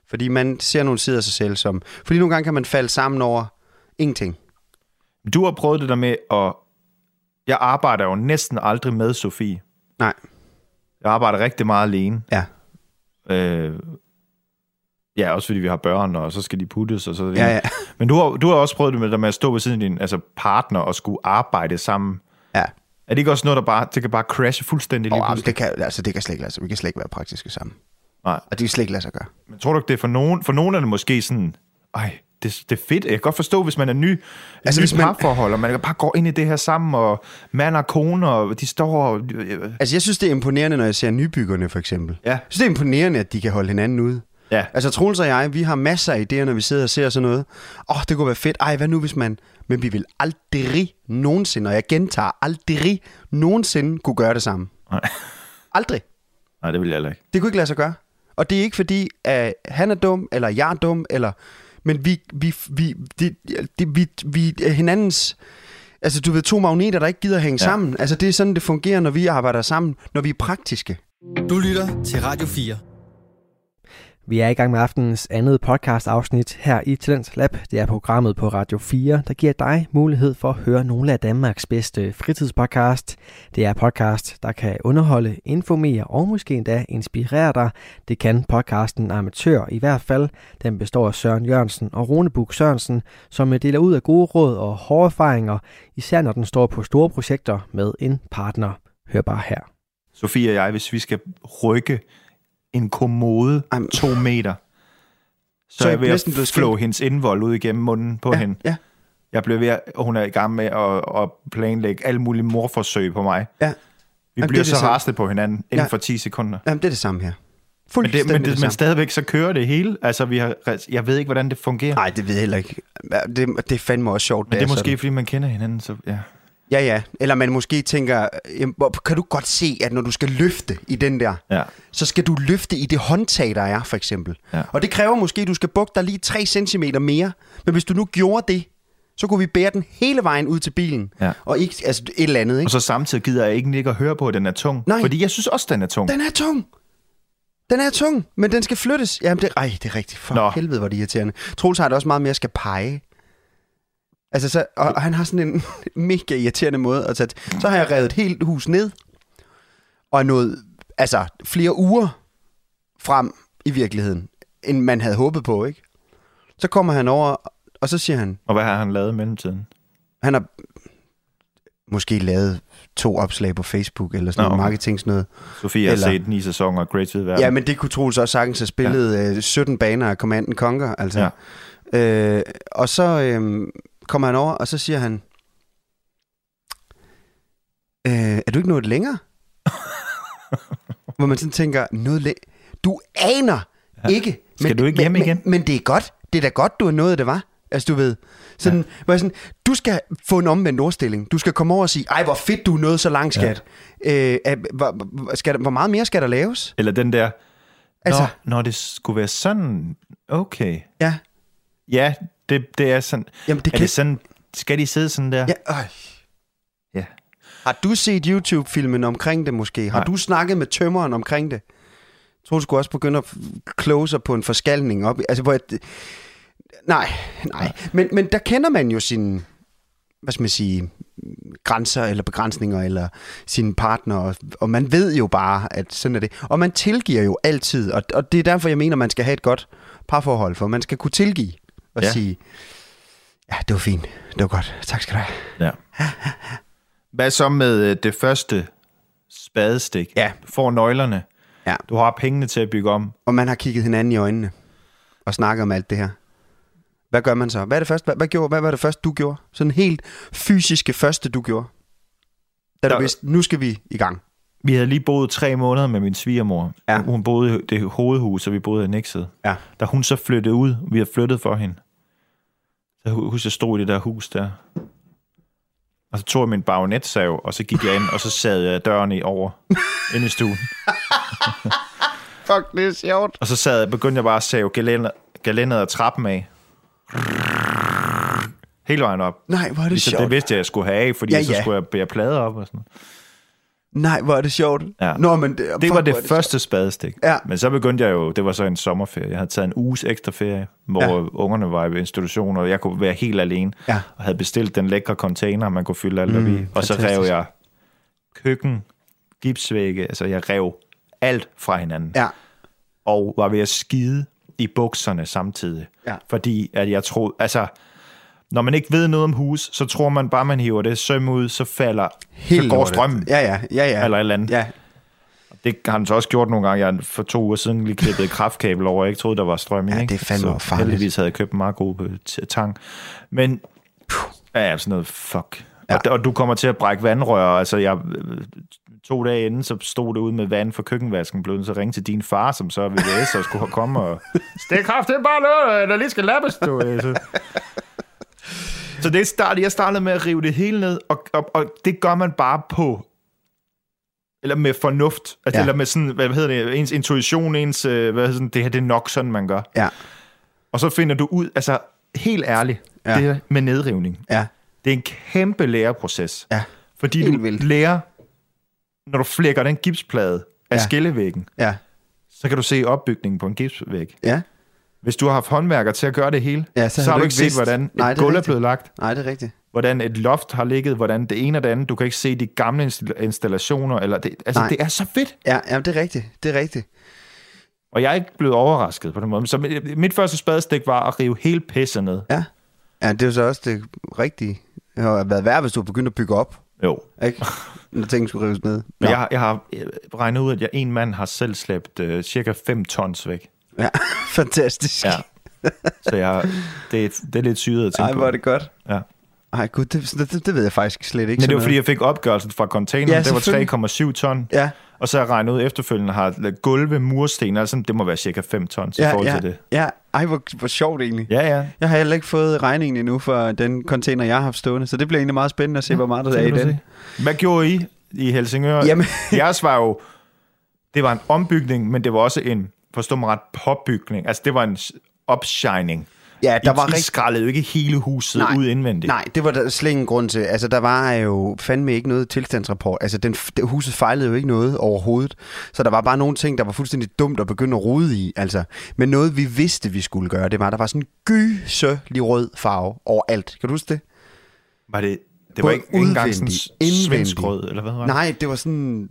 [SPEAKER 3] Fordi man ser nogle sider af sig selv som... Fordi nogle gange kan man falde sammen over ingenting.
[SPEAKER 4] Du har prøvet det der med at... Jeg arbejder jo næsten aldrig med Sofie.
[SPEAKER 3] Nej.
[SPEAKER 4] Jeg arbejder rigtig meget alene.
[SPEAKER 3] Ja.
[SPEAKER 4] Øh, ja, også fordi vi har børn, og så skal de puttes og så
[SPEAKER 3] Ja, ja.
[SPEAKER 4] Men du har, du har også prøvet det med, det med at stå ved siden af din altså partner og skulle arbejde sammen.
[SPEAKER 3] Ja.
[SPEAKER 4] Er det ikke også noget, der bare, det kan bare crashe fuldstændig lige
[SPEAKER 3] Oh,
[SPEAKER 4] pludselig?
[SPEAKER 3] det, kan, altså, det kan slet ikke lade sig. Vi kan slet ikke være praktiske sammen.
[SPEAKER 4] Nej.
[SPEAKER 3] Og det kan slet ikke lade sig gøre.
[SPEAKER 4] Men tror du ikke, det er for nogen, for nogen er det måske sådan, ej, det, det er fedt. Jeg kan godt forstå, hvis man er ny, altså, ny
[SPEAKER 3] hvis man-
[SPEAKER 4] parforhold, og man bare går ind i det her sammen, og mand og kone, og de står og...
[SPEAKER 3] Altså, jeg synes, det er imponerende, når jeg ser nybyggerne, for eksempel.
[SPEAKER 4] Ja.
[SPEAKER 3] Jeg synes, det er imponerende, at de kan holde hinanden ude.
[SPEAKER 4] Ja.
[SPEAKER 3] Altså, Troels og jeg, vi har masser af idéer, når vi sidder og ser sådan noget. Åh, oh, det kunne være fedt. Ej, hvad nu hvis man... Men vi vil aldrig nogensinde, og jeg gentager, aldrig nogensinde kunne gøre det samme.
[SPEAKER 4] Nej.
[SPEAKER 3] Aldrig.
[SPEAKER 4] Nej, det vil jeg heller ikke.
[SPEAKER 3] Det kunne ikke lade sig gøre. Og det er ikke fordi, at han er dum, eller jeg er dum, eller... Men vi, vi, vi, det, det, vi, vi er hinandens... Altså, du ved, to magneter, der ikke gider hænge
[SPEAKER 4] Ja.
[SPEAKER 3] sammen. Altså, det er sådan, det fungerer, når vi arbejder sammen, når vi er praktiske.
[SPEAKER 1] Du lytter til Radio 4.
[SPEAKER 2] Vi er i gang med aftenens andet podcast afsnit her i Talent Lab. Det er programmet på Radio 4, der giver dig mulighed for at høre nogle af Danmarks bedste fritidspodcast. Det er podcast, der kan underholde, informere og måske endda inspirere dig. Det kan podcasten Amatør i hvert fald. Den består af Søren Jørgensen og Rune Buk Sørensen, som deler ud af gode råd og hårde erfaringer, især når den står på store projekter med en partner. Hør bare her.
[SPEAKER 4] Sofie og jeg, hvis vi skal rykke en kommode
[SPEAKER 3] Ej,
[SPEAKER 4] to meter, så,
[SPEAKER 3] Så
[SPEAKER 4] så
[SPEAKER 3] er
[SPEAKER 4] jeg ved at flå hendes indvold ud igennem munden på
[SPEAKER 3] ja,
[SPEAKER 4] hende.
[SPEAKER 3] Ja,
[SPEAKER 4] Jeg blev ved, at hun er i gang med at, at planlægge alle mulige morforsøg på mig.
[SPEAKER 3] ja.
[SPEAKER 4] Vi
[SPEAKER 3] Jamen,
[SPEAKER 4] bliver
[SPEAKER 3] det
[SPEAKER 4] så
[SPEAKER 3] det
[SPEAKER 4] rasende på hinanden inden
[SPEAKER 3] Ja.
[SPEAKER 4] for 10 sekunder.
[SPEAKER 3] Jamen, det er det samme her.
[SPEAKER 4] Men, det, men, det, men
[SPEAKER 3] samme.
[SPEAKER 4] stadigvæk så kører det hele. Altså, vi har, jeg ved ikke, hvordan det fungerer.
[SPEAKER 3] Nej, det ved jeg heller ikke. Det, det er fandme også sjovt.
[SPEAKER 4] men det er måske,
[SPEAKER 3] sådan.
[SPEAKER 4] fordi man kender hinanden. Så, ja.
[SPEAKER 3] Ja, ja. Eller man måske tænker, kan du godt se, at når du skal løfte i den der,
[SPEAKER 4] Ja.
[SPEAKER 3] så skal du løfte i det håndtag, der er, for eksempel.
[SPEAKER 4] Ja.
[SPEAKER 3] Og det kræver måske, at du skal bukke dig lige 3 cm mere. Men hvis du nu gjorde det, så kunne vi bære den hele vejen ud til bilen.
[SPEAKER 4] Ja.
[SPEAKER 3] Og ikke, altså et eller andet,
[SPEAKER 4] Og
[SPEAKER 3] ikke?
[SPEAKER 4] så samtidig gider jeg ikke ikke at høre på, at den er tung.
[SPEAKER 3] Nej.
[SPEAKER 4] Fordi jeg synes også, den er tung.
[SPEAKER 3] Den er tung. Den er tung, men den skal flyttes. Jamen, det, ej, det er rigtigt. For
[SPEAKER 4] Nå.
[SPEAKER 3] Helvede, hvor det irriterende. Troels har det også meget mere, at skal pege. Altså, så, og, og han har sådan en mega irriterende måde at tage. Så har jeg revet et helt hus ned, og nået, altså, flere uger frem i virkeligheden, end man havde håbet på, ikke? Så kommer han over, og så siger han,
[SPEAKER 4] Og hvad har han lavet i mellemtiden?
[SPEAKER 3] han har måske lavet to opslag på Facebook, eller sådan
[SPEAKER 4] Nå,
[SPEAKER 3] noget
[SPEAKER 4] okay.
[SPEAKER 3] marketing sådan noget.
[SPEAKER 4] Sofie har
[SPEAKER 3] Eller-
[SPEAKER 4] set ni sæsoner af Great Verden.
[SPEAKER 3] Ja, men det kunne Troels også sagtens have spillet ja. 17 baner af Command Conquer, altså. Ja. Øh, og så øh, kommer han over, og så siger han, øh, er du ikke nået længere? Hvor man sådan tænker, noget læ- Du aner ja. ikke.
[SPEAKER 4] Skal du ikke hjem
[SPEAKER 3] men,
[SPEAKER 4] igen?
[SPEAKER 3] Men, men det er godt. Det er da godt, du er nået, det var. Altså, du ved. Sådan, ja. hvor jeg sådan, du skal få en omvendt ordstilling. Du skal komme over og sige, ej, hvor fedt, du er nået så langt, skat. Ja. Øh, hvor, skal hvor meget mere skal der laves?
[SPEAKER 4] Eller den der,
[SPEAKER 3] Altså-
[SPEAKER 4] altså, Nå, når det skulle være sådan, okay.
[SPEAKER 3] Ja.
[SPEAKER 4] Ja, det, det er sådan.
[SPEAKER 3] Jamen, det
[SPEAKER 4] er
[SPEAKER 3] kan...
[SPEAKER 4] det sådan, skal de sidde sådan der?
[SPEAKER 3] Ja, øj.
[SPEAKER 4] Ja.
[SPEAKER 3] Har du set YouTube-filmen omkring det måske? Har
[SPEAKER 4] Nej.
[SPEAKER 3] du snakket med tømmeren omkring det? Jeg tror, du skulle også begynde at kloge sig på en forskalning op. Altså, hvor jeg, nej, nej. Men, men der kender man jo sin... hvad skal man sige, grænser eller begrænsninger eller sine partner, og, og man ved jo bare, at sådan er det. Og man tilgiver jo altid, og, og det er derfor, jeg mener, man skal have et godt parforhold, for man skal kunne tilgive og
[SPEAKER 4] Ja.
[SPEAKER 3] ja. sige, ja, det var fint, det var godt, tak skal du have.
[SPEAKER 4] Ja. Hvad så med øh, det første spadestik?
[SPEAKER 3] Ja.
[SPEAKER 4] Du får nøglerne.
[SPEAKER 3] Ja.
[SPEAKER 4] Du har pengene til at bygge om.
[SPEAKER 3] Og man har kigget hinanden i øjnene og snakket om alt det her. Hvad gør man så? Hvad er det første, hvad, hvad, gjorde, hvad var det første, du gjorde? Sådan helt fysiske første, du gjorde? Da du
[SPEAKER 4] Der-
[SPEAKER 3] vidste, nu skal vi i gang.
[SPEAKER 4] Vi havde lige boet tre måneder med min svigermor.
[SPEAKER 3] Ja.
[SPEAKER 4] Hun boede i det hovedhus, og vi boede i Nexet.
[SPEAKER 3] Ja.
[SPEAKER 4] Da hun så flyttede ud, vi havde flyttet for hende. Jeg husker, jeg stod i det der hus der. Og så tog jeg min bagnetsav, og så gik jeg ind, og så sad jeg døren i over ind i stuen.
[SPEAKER 3] Fuck, det er sjovt.
[SPEAKER 4] Og så sad jeg, begyndte jeg bare at save gelænder, gelænderet af trappen af. Hele vejen op.
[SPEAKER 3] Nej, hvor er det
[SPEAKER 4] Så
[SPEAKER 3] sjovt.
[SPEAKER 4] det vidste jeg, jeg skulle have af, fordi
[SPEAKER 3] Ja,
[SPEAKER 4] ja, så skulle jeg bære plader op og sådan noget.
[SPEAKER 3] Nej, hvor er det sjovt.
[SPEAKER 4] Ja.
[SPEAKER 3] Nå, men det,
[SPEAKER 4] Det var det
[SPEAKER 3] er
[SPEAKER 4] første spadestik.
[SPEAKER 3] Ja.
[SPEAKER 4] Men så begyndte jeg jo, det var så en sommerferie. Jeg havde taget en uges ekstra ferie, hvor
[SPEAKER 3] Ja.
[SPEAKER 4] ungerne var i institution, og jeg kunne være helt alene.
[SPEAKER 3] Ja.
[SPEAKER 4] Og havde bestilt den lækre container, man kunne fylde alt mm, i. Og så rev jeg køkken, gipsvægge, altså jeg rev alt fra hinanden.
[SPEAKER 3] Ja,
[SPEAKER 4] Og var ved at skide i bukserne samtidig.
[SPEAKER 3] Ja.
[SPEAKER 4] Fordi at jeg troede, altså, når man ikke ved noget om hus, så tror man bare, man hiver det søm ud, så falder,
[SPEAKER 3] helt
[SPEAKER 4] så går
[SPEAKER 3] lortet.
[SPEAKER 4] strømmen.
[SPEAKER 3] Ja, ja, ja, ja.
[SPEAKER 4] Eller et eller andet.
[SPEAKER 3] Ja,
[SPEAKER 4] Det har han så også gjort nogle gange. Jeg for to uger siden lige klippet et kraftkabel over. Jeg ikke troede, der var strøm i.
[SPEAKER 3] Ja,
[SPEAKER 4] ikke?
[SPEAKER 3] det er fandme
[SPEAKER 4] så
[SPEAKER 3] farligt.
[SPEAKER 4] heldigvis havde jeg købt en meget god øh, tang. Men, ja, sådan noget, fuck.
[SPEAKER 3] Ja.
[SPEAKER 4] Og, og, du kommer til at brække vandrør. Altså, jeg, øh, to dage inden, så stod det ud med vand for køkkenvasken. Blev at ringe til din far, som så er VVS, og skulle komme og... Stik kraft, det er bare noget, der lige skal lappes, du. øh, Så, det startede, jeg startede med at rive det hele ned, og, og, og det gør man bare på eller med fornuft, altså,
[SPEAKER 3] Ja.
[SPEAKER 4] eller med sådan, hvad hedder det, ens intuition, ens, øh, hvad hedder sådan, det her, det er nok sådan, man gør.
[SPEAKER 3] ja,
[SPEAKER 4] Og så finder du ud, altså helt ærligt,
[SPEAKER 3] Ja.
[SPEAKER 4] det her med nedrivning,
[SPEAKER 3] ja,
[SPEAKER 4] det er en kæmpe læreproces.
[SPEAKER 3] ja,
[SPEAKER 4] Fordi
[SPEAKER 3] helt
[SPEAKER 4] du
[SPEAKER 3] vildt.
[SPEAKER 4] lærer, når du flækker den gipsplade af
[SPEAKER 3] ja.
[SPEAKER 4] skillevæggen,
[SPEAKER 3] ja,
[SPEAKER 4] så kan du se opbygningen på en gipsvæg.
[SPEAKER 3] ja.
[SPEAKER 4] Hvis du har haft håndværker til at gøre det hele,
[SPEAKER 3] Ja,
[SPEAKER 4] så, så har du ikke set,
[SPEAKER 3] vidst.
[SPEAKER 4] hvordan et
[SPEAKER 3] Nej, er
[SPEAKER 4] gulv er blevet lagt,
[SPEAKER 3] Nej, det er rigtigt.
[SPEAKER 4] hvordan et loft har ligget, hvordan det ene og det andet. Du kan ikke se de gamle insta- installationer. Eller det, altså,
[SPEAKER 3] Nej.
[SPEAKER 4] det er så fedt.
[SPEAKER 3] Ja, ja, det er rigtigt. Det er rigtigt.
[SPEAKER 4] Og jeg er ikke blevet overrasket på den måde. Så mit, mit første spadestik var at rive hele pisset ned.
[SPEAKER 3] Ja. Ja, det er jo så også det rigtige. Det har været værd, hvis du begyndte at bygge op.
[SPEAKER 4] Jo.
[SPEAKER 3] Ikke? Når tingene skulle rives ned. Nå.
[SPEAKER 4] jeg, jeg har regnet ud, at jeg en mand har selv slæbt øh, cirka 5 tons væk.
[SPEAKER 3] Ja, fantastisk.
[SPEAKER 4] Ja. Så jeg, det, er- det er lidt syret at tænke
[SPEAKER 3] Ej,
[SPEAKER 4] på.
[SPEAKER 3] er det godt.
[SPEAKER 4] Ja.
[SPEAKER 3] Ej, gud, det, det, det, ved jeg faktisk slet ikke.
[SPEAKER 4] Men det var fordi, jeg fik opgørelsen fra containeren.
[SPEAKER 3] Ja,
[SPEAKER 4] det var
[SPEAKER 3] selvfølgelig.
[SPEAKER 4] 3,7 ton.
[SPEAKER 3] Ja,
[SPEAKER 4] Og så har jeg regnet ud efterfølgende, har gulve, mursten, altså det må være cirka 5 tons i
[SPEAKER 3] ja,
[SPEAKER 4] forhold
[SPEAKER 3] ja,
[SPEAKER 4] til det.
[SPEAKER 3] ja. Ej, hvor, hvor sjovt egentlig.
[SPEAKER 4] Ja, ja.
[SPEAKER 3] Jeg har heller ikke fået regningen endnu for den container, jeg har haft stående, så det bliver egentlig meget spændende at se, hvor meget der er i den.
[SPEAKER 4] se. Hvad gjorde I i Helsingør?
[SPEAKER 3] Jamen-
[SPEAKER 4] Jeres var jo, det var en ombygning, men det var også en, forstå mig ret, påbygning. Altså det var en opshining.
[SPEAKER 3] Ja, der
[SPEAKER 4] I,
[SPEAKER 3] var
[SPEAKER 4] I skrællede jo ikke hele huset
[SPEAKER 3] Nej,
[SPEAKER 4] ud indvendigt.
[SPEAKER 3] Nej, det var der slet ingen grund til. Altså, der var jo fandme ikke noget tilstandsrapport. Altså, den, det, huset fejlede jo ikke noget overhovedet. Så der var bare nogle ting, der var fuldstændig dumt at begynde at rode i. Altså, men noget, vi vidste, vi skulle gøre, det var, der var sådan en gyselig rød farve overalt. Kan du huske det?
[SPEAKER 4] Var det, det
[SPEAKER 3] Både
[SPEAKER 4] var ikke, ikke engang sådan svensk rød, eller hvad var det?
[SPEAKER 3] Nej, det var sådan...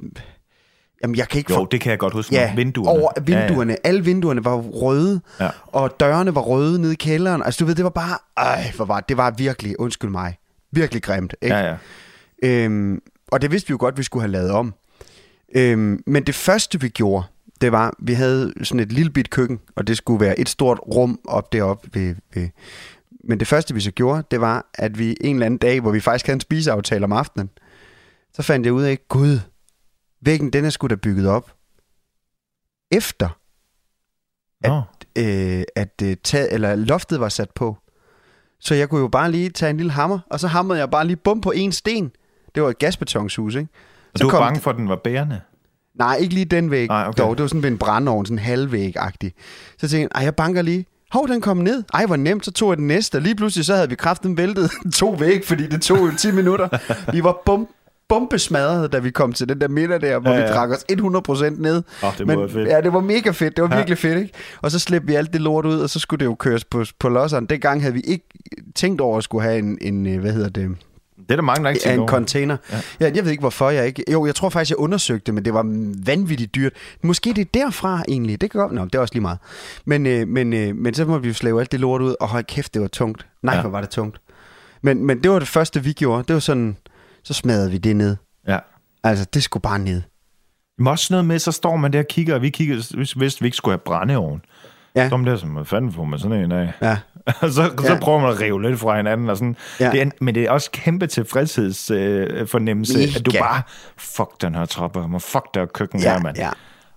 [SPEAKER 3] Jamen, jeg kan ikke
[SPEAKER 4] Jo,
[SPEAKER 3] få...
[SPEAKER 4] det kan jeg godt huske.
[SPEAKER 3] Ja,
[SPEAKER 4] vinduerne.
[SPEAKER 3] over vinduerne. Ja, ja. Alle vinduerne var røde,
[SPEAKER 4] Ja.
[SPEAKER 3] og dørene var røde nede i kælderen. Altså, du ved, det var bare... Ej, hvor var det var virkelig, undskyld mig, virkelig grimt. Ikke?
[SPEAKER 4] Ja, ja.
[SPEAKER 3] Øhm, og det vidste vi jo godt, vi skulle have lavet om. Øhm, men det første, vi gjorde, det var, vi havde sådan et lille bit køkken, og det skulle være et stort rum op deroppe ved, ved. Men det første, vi så gjorde, det var, at vi en eller anden dag, hvor vi faktisk havde en spiseaftale om aftenen, så fandt jeg ud af, gud, væggen, den er sgu da bygget op. Efter,
[SPEAKER 4] Nå.
[SPEAKER 3] øh, at øh, tag, eller loftet var sat på. Så jeg kunne jo bare lige tage en lille hammer, og så hamrede jeg bare lige bum på en sten. Det var et gasbetonshus, ikke?
[SPEAKER 4] Og du var bange for, at den var bærende?
[SPEAKER 3] Nej, ikke lige den væg.
[SPEAKER 4] Nej, okay.
[SPEAKER 3] Dog, det var sådan ved en brændeovn, sådan halvvæg-agtig. Så tænkte jeg, ej, jeg banker lige. Hov, den kom ned. Ej, hvor nemt, så tog jeg den næste. Og lige pludselig så havde vi kraften væltet to væg, fordi det tog jo 10 minutter. Vi var bum, bombesmadret, da vi kom til den der middag der, hvor ja,
[SPEAKER 4] Ja,
[SPEAKER 3] vi drak os 100% ned.
[SPEAKER 4] Åh, det være fedt.
[SPEAKER 3] Ja, det var mega fedt. Det var
[SPEAKER 4] Ja.
[SPEAKER 3] virkelig fedt, ikke? Og så slæbte vi alt det lort ud, og så skulle det jo køres på, på losseren. Dengang havde vi ikke tænkt over at skulle have en, en øh, hvad hedder det,
[SPEAKER 4] Det er der mange, der ikke tænker
[SPEAKER 3] en container. Ja. Ja, jeg ved ikke, hvorfor jeg ikke... Jo, jeg tror faktisk, jeg undersøgte men det var vanvittigt dyrt. Måske det er derfra egentlig. Det kan godt... Nå, det er også lige meget. Men, øh, men, øh, men så må vi jo slæve alt det lort ud, og hold kæft, det var tungt. Nej,
[SPEAKER 4] ja.
[SPEAKER 3] hvor var det tungt. Men, men det var det første, vi gjorde. Det var sådan... Så smadrede vi det ned.
[SPEAKER 4] Ja.
[SPEAKER 3] Altså, det skulle bare ned.
[SPEAKER 4] Men også noget med, så står man der og kigger, og vi kigger, hvis, hvis vi ikke skulle have brændeovn.
[SPEAKER 3] Ja.
[SPEAKER 4] Står man der som, hvad fanden får man sådan en af?
[SPEAKER 3] Ja.
[SPEAKER 4] Og så, ja. så prøver man at rive lidt fra hinanden. Og sådan.
[SPEAKER 3] Ja.
[SPEAKER 4] Det er, men det er også kæmpe tilfredshedsfornemmelse, øh, at du bare, fuck den her trapper, man fuck der køkken
[SPEAKER 3] Ja,
[SPEAKER 4] her, mand.
[SPEAKER 3] ja.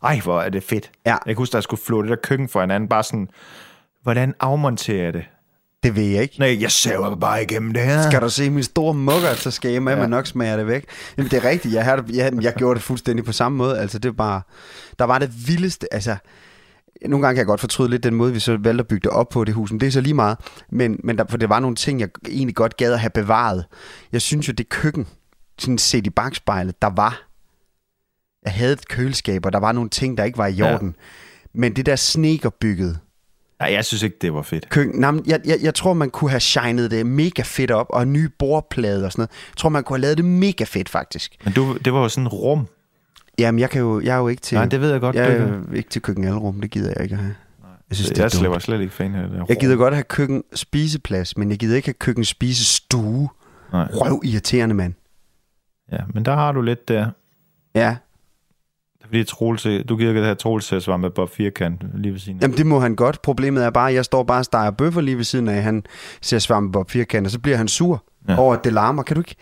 [SPEAKER 4] Ej, hvor er det fedt.
[SPEAKER 3] Ja.
[SPEAKER 4] Jeg kan huske, der skulle flå det der køkken fra hinanden, bare sådan, hvordan afmonterer jeg det?
[SPEAKER 3] Det ved jeg ikke.
[SPEAKER 4] Nej, jeg saver bare igennem det her.
[SPEAKER 3] Skal du se min store mugger, så skal jeg med,
[SPEAKER 4] Ja.
[SPEAKER 3] ja. nok smager det væk. Jamen, det er rigtigt. Jeg, havde, jeg, jeg gjorde det fuldstændig på samme måde. Altså, det var bare... Der var det vildeste... Altså, nogle gange kan jeg godt fortryde lidt den måde, vi så valgte at bygge det op på det hus, men det er så lige meget. Men, men der, for det var nogle ting, jeg egentlig godt gad at have bevaret. Jeg synes jo, det køkken, sådan set i bagspejlet, der var... Jeg havde et køleskab, og der var nogle ting, der ikke var i
[SPEAKER 4] Ja.
[SPEAKER 3] orden. Men det der snekerbygget
[SPEAKER 4] Nej, jeg synes ikke, det var fedt.
[SPEAKER 3] køkken. Nej, jeg, jeg, jeg tror, man kunne have shined det mega fedt op, og en ny bordplade og sådan noget. Jeg tror, man kunne have lavet det mega fedt, faktisk.
[SPEAKER 4] Men du, det var jo sådan rum.
[SPEAKER 3] Jamen, jeg, kan jo, jeg er jo ikke til...
[SPEAKER 4] Nej, det ved jeg godt.
[SPEAKER 3] jeg er
[SPEAKER 4] ikke.
[SPEAKER 3] jo ikke til køkkenalrum, det gider jeg ikke at have. Jeg synes, det
[SPEAKER 4] jeg
[SPEAKER 3] er
[SPEAKER 4] slet- var
[SPEAKER 3] dumt.
[SPEAKER 4] slet ikke fan af det
[SPEAKER 3] Jeg gider godt have køkken spiseplads, men jeg gider ikke have køkken spisestue.
[SPEAKER 4] Nej.
[SPEAKER 3] Røv irriterende, mand.
[SPEAKER 4] Ja, men der har du lidt der.
[SPEAKER 3] Ja,
[SPEAKER 4] Det fordi Troels, du giver det her Troels til at med Bob Firkant lige ved siden af.
[SPEAKER 3] Jamen, det må han godt. Problemet er bare, at jeg står bare og steger bøffer lige ved siden af, han ser svampe Bob firkant, og så bliver han sur
[SPEAKER 4] Ja.
[SPEAKER 3] over, at det larmer. Kan du ikke?